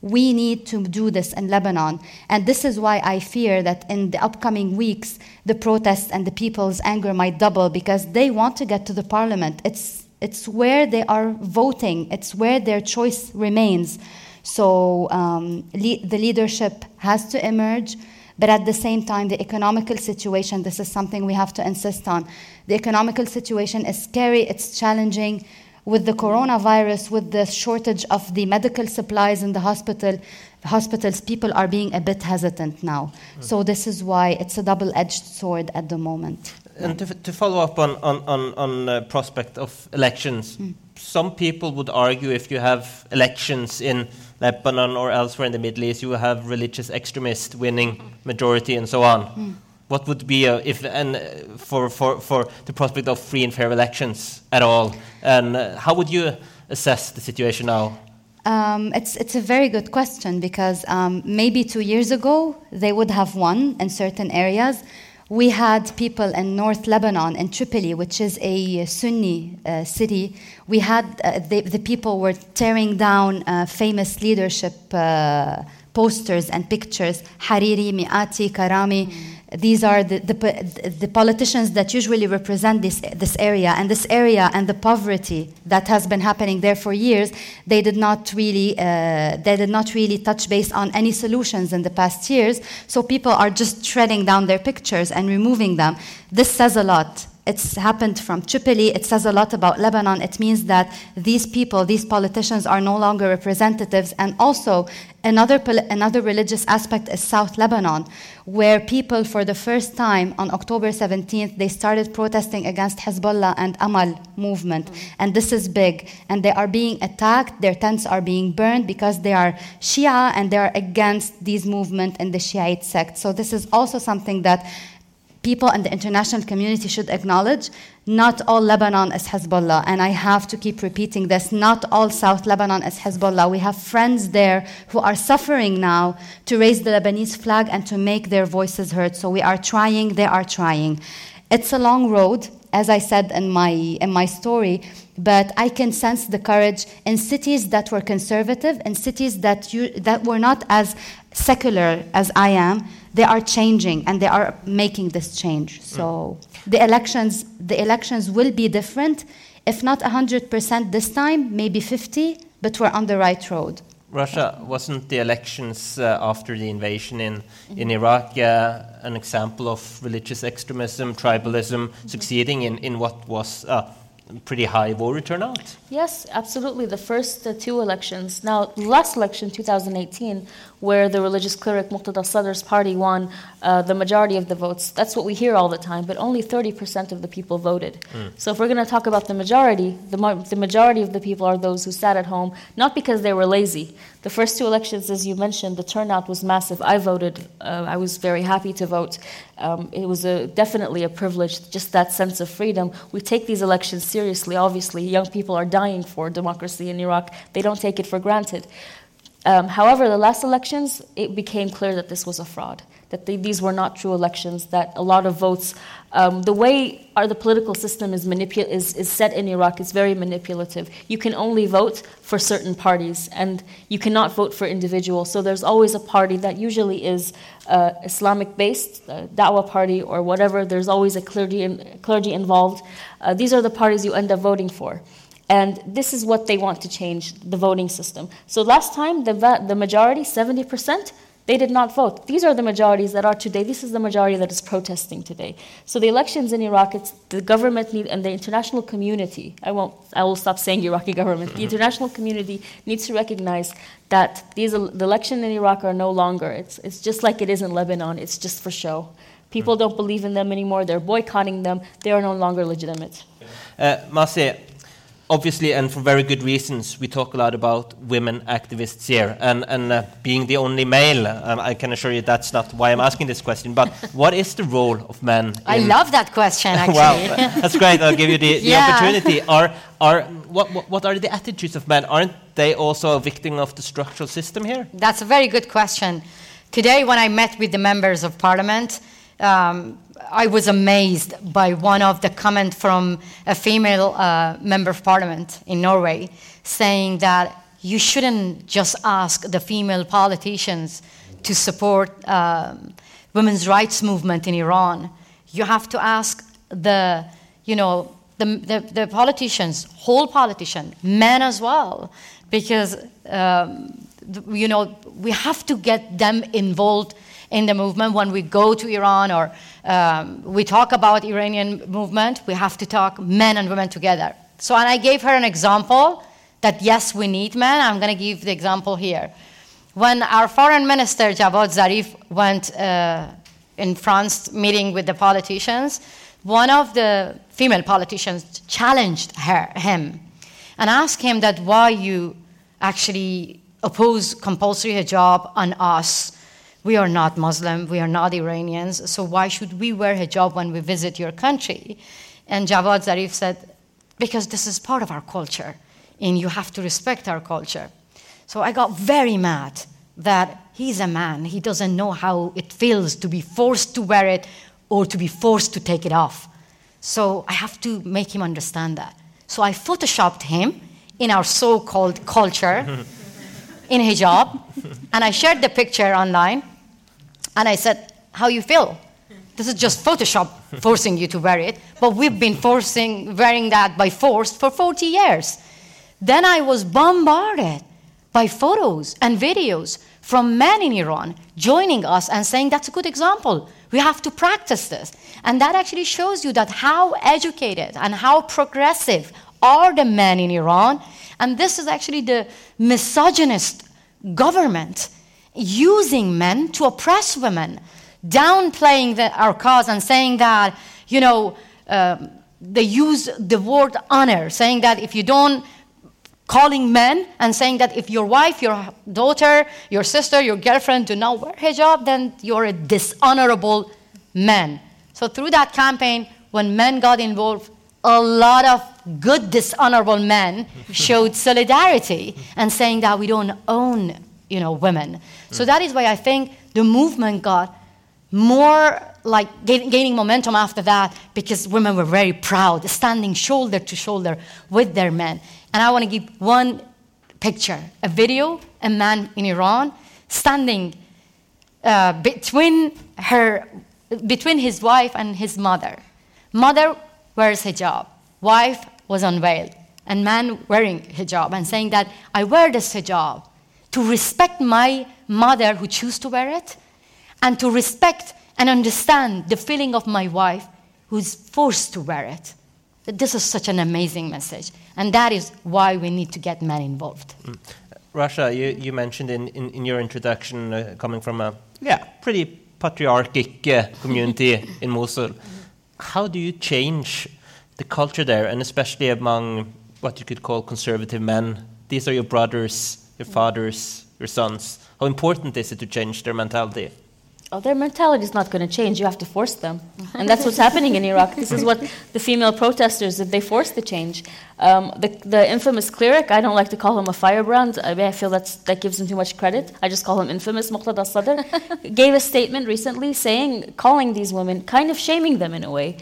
We need to do this in Lebanon. And this is why I fear that in the upcoming weeks, the protests and the people's anger might double because they want to get to the parliament. It's, it's where they are voting, it's where their choice remains. So um, le- the leadership has to emerge. But at the same time, the economical situation, this is something we have to insist on. The economical situation is scary, it's challenging with the coronavirus, with the shortage of the medical supplies in the hospital, hospitals, people are being a bit hesitant now. Mm. So this is why it's a double-edged sword at the moment. And to, to follow up on on on, on uh, prospect of elections, mm. some people would argue if you have elections in Lebanon or elsewhere in the Middle East, you have religious extremists winning majority and so on. Mm what would be a, if and uh, for, for, for the prospect of free and fair elections at all? And uh, how would you assess the situation now? Um, it's, it's a very good question because um, maybe two years ago they would have won in certain areas. We had people in North Lebanon, in Tripoli, which is a Sunni uh, city. We had uh, the, people were tearing down uh, famous leadership uh, posters and pictures Hariri, Mikati, Karami. Mm These are the, the, the politicians that usually represent this, this area. And this area and the poverty that has been happening there for years, they did not really, uh, they did not really touch base on any solutions in the past years. So people are just treading down their pictures and removing them. This says a lot it's happened from Tripoli. It says a lot about Lebanon. It means that these people, these politicians, are no longer representatives. And also, another, another religious aspect is South Lebanon, where people, for the first time on October 17th, they started protesting against Hezbollah and Amal movement. Mm-hmm. And this is big. And they are being attacked. Their tents are being burned because they are Shia and they are against these movement and the Shiite sect. So this is also something that people and the international community should acknowledge not all Lebanon is Hezbollah. And I have to keep repeating this not all South Lebanon is Hezbollah. We have friends there who are suffering now to raise the Lebanese flag and to make their voices heard. So we are trying, they are trying. It's a long road, as I said in my, in my story, but I can sense the courage in cities that were conservative, in cities that, you, that were not as secular as I am they are changing and they are making this change. So mm. the elections, the elections will be different, if not 100% this time, maybe 50, but we're on the right road. Rasha wasn't the elections uh, after the invasion in, in Iraq uh, an example of religious extremism, tribalism, succeeding in, in what was uh, pretty high voter turnout. Yes, absolutely. The first uh, two elections. Now, last election, 2018, where the religious cleric Muqtada Sadr's party won uh, the majority of the votes. That's what we hear all the time, but only 30% of the people voted. Mm. So if we're going to talk about the majority, the, ma- the majority of the people are those who sat at home, not because they were lazy. The first two elections, as you mentioned, the turnout was massive. I voted. Uh, I was very happy to vote. Um, it was a, definitely a privilege, just that sense of freedom. We take these elections seriously, obviously. Young people are dying for democracy in Iraq. They don't take it for granted. Um, however, the last elections, it became clear that this was a fraud, that they, these were not true elections, that a lot of votes, um, the way our, the political system is, manipul- is, is set in Iraq is very manipulative. You can only vote for certain parties, and you cannot vote for individuals. So there's always a party that usually is uh, Islamic based, uh, Dawah party or whatever. There's always a clergy, in, clergy involved. Uh, these are the parties you end up voting for. And this is what they want to change the voting system. So last time, the, the majority, 70%, they did not vote. These are the majorities that are today. This is the majority that is protesting today. So the elections in Iraq, it's the government need, and the international community. I won't. I will stop saying Iraqi government. The international community needs to recognize that these the elections in Iraq are no longer. It's it's just like it is in Lebanon. It's just for show. People don't believe in them anymore. They're boycotting them. They are no longer legitimate. Uh, Masih, obviously, and for very good reasons, we talk a lot about women activists here. And, and uh, being the only male, um, I can assure you that's not why I'm asking this question. But what is the role of men? I love that question, actually. wow, that's great. I'll give you the, the yeah. opportunity. Are, are, what, what, what are the attitudes of men? Aren't they also a victim of the structural system here? That's a very good question. Today, when I met with the members of parliament, um, I was amazed by one of the comment from a female uh, member of parliament in Norway saying that you shouldn't just ask the female politicians to support um, women's rights movement in Iran. You have to ask the, you know, the, the, the politicians, whole politician, men as well, because, um, you know, we have to get them involved in the movement when we go to Iran or um, we talk about Iranian movement, we have to talk men and women together. So, and I gave her an example that yes, we need men. I'm going to give the example here. When our foreign minister Javad Zarif went uh, in France meeting with the politicians, one of the female politicians challenged her, him and asked him that why you actually oppose compulsory hijab on us we are not Muslim, we are not Iranians, so why should we wear hijab when we visit your country? And Javad Zarif said, because this is part of our culture, and you have to respect our culture. So I got very mad that he's a man, he doesn't know how it feels to be forced to wear it or to be forced to take it off. So I have to make him understand that. So I photoshopped him in our so called culture in hijab, and I shared the picture online. And I said, How you feel? This is just Photoshop forcing you to wear it, but we've been forcing wearing that by force for 40 years. Then I was bombarded by photos and videos from men in Iran joining us and saying that's a good example. We have to practice this. And that actually shows you that how educated and how progressive are the men in Iran. And this is actually the misogynist government using men to oppress women downplaying the, our cause and saying that, you know, um, they use the word honor, saying that if you don't, calling men and saying that if your wife, your daughter, your sister, your girlfriend do not wear hijab, then you're a dishonorable man. So through that campaign, when men got involved, a lot of good dishonorable men showed solidarity and saying that we don't own, you know, women. So that is why I think the movement got more like gaining momentum after that because women were very proud, standing shoulder to shoulder with their men. And I want to give one picture a video, a man in Iran standing uh, between, her, between his wife and his mother. Mother wears hijab, wife was unveiled, and man wearing hijab and saying that I wear this hijab to respect my mother who choose to wear it and to respect and understand the feeling of my wife who's forced to wear it. This is such an amazing message, and that is why we need to get men involved. Mm. Rasha, you, you mentioned in, in, in your introduction uh, coming from a yeah, pretty patriarchic uh, community in Mosul. How do you change the culture there, and especially among what you could call conservative men? These are your brothers, your fathers, your sons. How important is it to change their mentality? oh, their mentality is not going to change. You have to force them. And that's what's happening in Iraq. This is what the female protesters, that they force the change. Um, the, the, infamous cleric, I don't like to call him a firebrand. I, mean, I feel that's, that gives him too much credit. I just call him infamous. Muqtada Sadr gave a statement recently saying, calling these women, kind of shaming them in a way,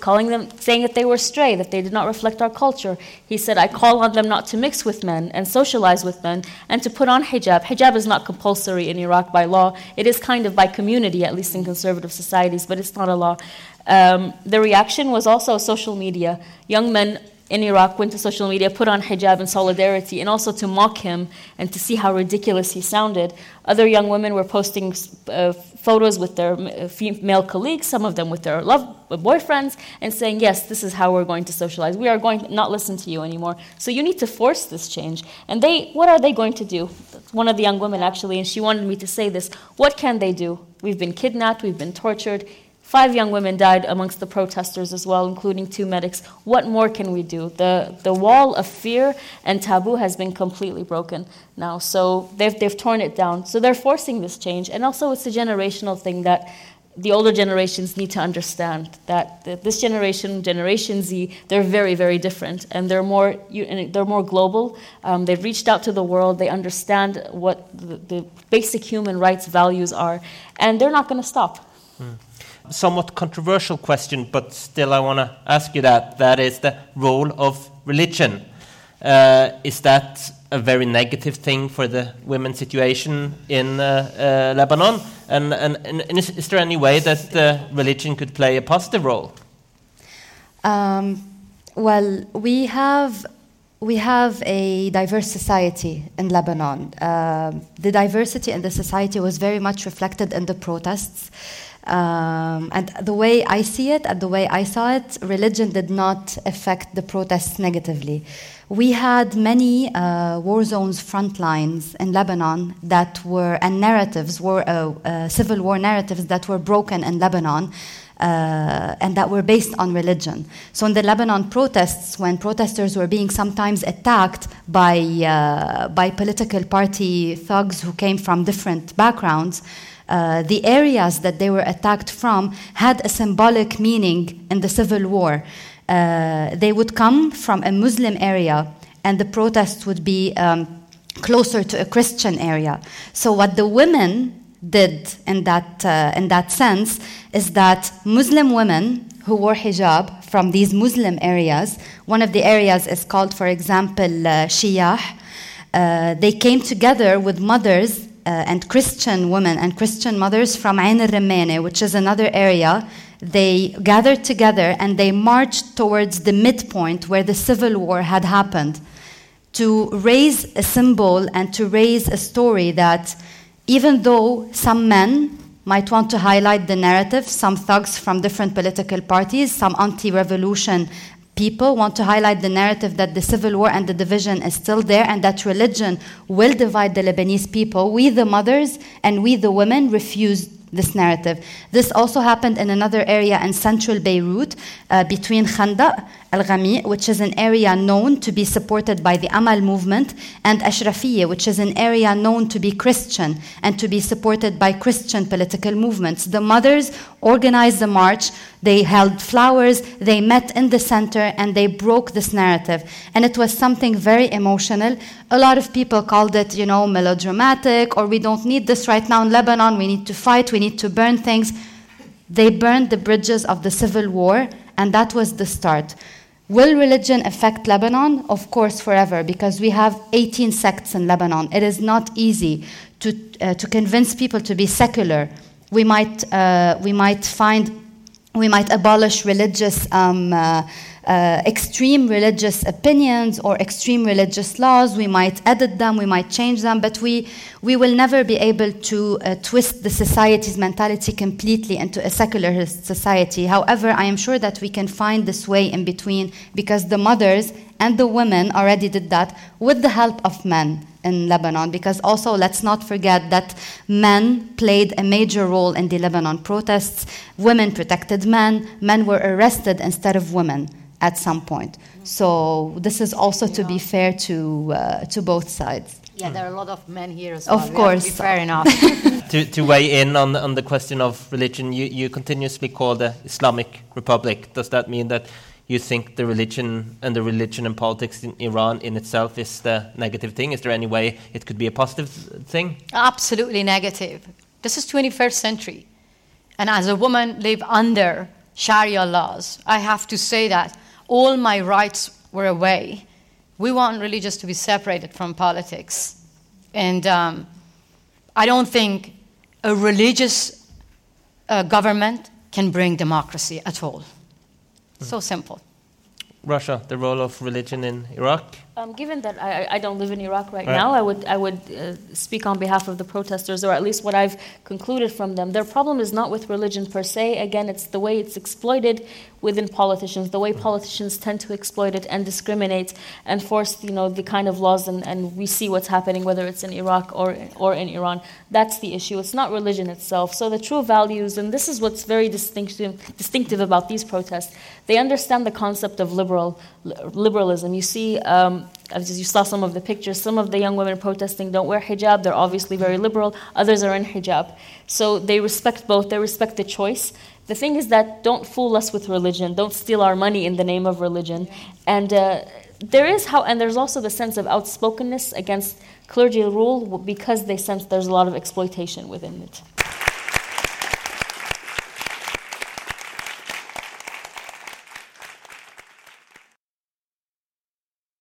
calling them, saying that they were stray, that they did not reflect our culture. He said, I call on them not to mix with men and socialize with men and to put on hijab. Hijab is not compulsory in Iraq by law. It is kind of by community, at least in conservative societies, but it's not a law. Um, the reaction was also social media. Young men in Iraq went to social media, put on hijab in solidarity, and also to mock him and to see how ridiculous he sounded. Other young women were posting uh, photos with their uh, female colleagues, some of them with their love uh, boyfriends, and saying, "Yes, this is how we're going to socialize. We are going to not listen to you anymore. So you need to force this change." And they, what are they going to do? One of the young women actually, and she wanted me to say this. What can they do? We've been kidnapped. We've been tortured Five young women died amongst the protesters as well, including two medics. What more can we do? The, the wall of fear and taboo has been completely broken now. So they've, they've torn it down. So they're forcing this change. And also, it's a generational thing that the older generations need to understand that this generation, Generation Z, they're very, very different, and they're more they're more global. Um, they've reached out to the world. They understand what the, the basic human rights values are, and they're not going to stop. Mm somewhat controversial question, but still I want to ask you that. That is the role of religion. Uh, is that a very negative thing for the women's situation in uh, uh, Lebanon? And, and, and is, is, there any way that uh, religion could play a positive role? Um, well, we have we have a diverse society in Lebanon. Uh, the diversity in the society was very much reflected in the protests. Um, and the way I see it and the way I saw it, religion did not affect the protests negatively. We had many uh, war zones front lines in Lebanon that were, and narratives, were, uh, uh, civil war narratives that were broken in Lebanon. Uh, and that were based on religion. So, in the Lebanon protests, when protesters were being sometimes attacked by, uh, by political party thugs who came from different backgrounds, uh, the areas that they were attacked from had a symbolic meaning in the civil war. Uh, they would come from a Muslim area, and the protests would be um, closer to a Christian area. So, what the women did in that, uh, in that sense is that Muslim women who wore hijab from these Muslim areas, one of the areas is called, for example, uh, Shiyah, uh, they came together with mothers Uh, and Christian women and Christian mothers from Ain al which is another area. They gathered together and they marched towards the midpoint where the civil war had happened to raise a symbol and to raise a story that even though some men might want to highlight the narrative, some thugs from different political parties, some anti revolution people want to highlight the narrative that the civil war and the division is still there and that religion will divide the Lebanese people. We, the mothers, and we, the women, refuse this narrative. This also happened in another area in central Beirut uh, between Khanda Al Ghami, which is an area known to be supported by the Amal movement, and Ashrafiyya, which is an area known to be Christian and to be supported by Christian political movements. The mothers organized the march, they held flowers, they met in the center, and they broke this narrative. And it was something very emotional. A lot of people called it, you know, melodramatic, or we don't need this right now in Lebanon, we need to fight, we need to burn things. They burned the bridges of the civil war, and that was the start. Will religion affect Lebanon? Of course, forever, because we have 18 sects in Lebanon. It is not easy to, uh, to convince people to be secular. We might, uh, we might find, we might abolish religious um, uh, uh, extreme religious opinions or extreme religious laws. We might edit them, we might change them, but we, we will never be able to uh, twist the society's mentality completely into a secularist society. However, I am sure that we can find this way in between because the mothers and the women already did that with the help of men in Lebanon because also let's not forget that men played a major role in the Lebanon protests. Women protected men, men were arrested instead of women at some point. So this is also to be fair to uh, to both sides. Yeah, there are a lot of men here as well. Of course, fair enough. to, to weigh in on the, on the question of religion, you, you continuously call the Islamic Republic. Does that mean that you think the religion and the religion and politics in Iran in itself is the negative thing? Is there any way it could be a positive thing? Absolutely negative. This is 21st century, and as a woman live under Sharia laws, I have to say that all my rights were away. We want religious to be separated from politics. And um, I don't think a religious uh, government can bring democracy at all. Mm. So simple. Rasha, the role of religion in Iraq? Um, given that I, I, don't live in Iraq right, right. now, I would, I would uh, speak on behalf of the protesters, or at least what I've concluded from them. Their problem is not with religion per se. Again, it's the way it's exploited within politicians, the way politicians tend to exploit it and discriminate and force, you know, the kind of laws, and, and we see what's happening, whether it's in Iraq or, or in Iran. That's the issue. It's not religion itself. So the true values, and this is what's very distinctive, distinctive about these protests, they understand the concept of liberal liberalism. You see, um, as you saw some of the pictures, some of the young women protesting don't wear hijab. They're obviously very liberal. Others are in hijab. So they respect both. They respect the choice. The thing is that don't fool us with religion. Don't steal our money in the name of religion. And uh, there is how, and there's also the sense of outspokenness against clergy rule because they sense there's a lot of exploitation within it.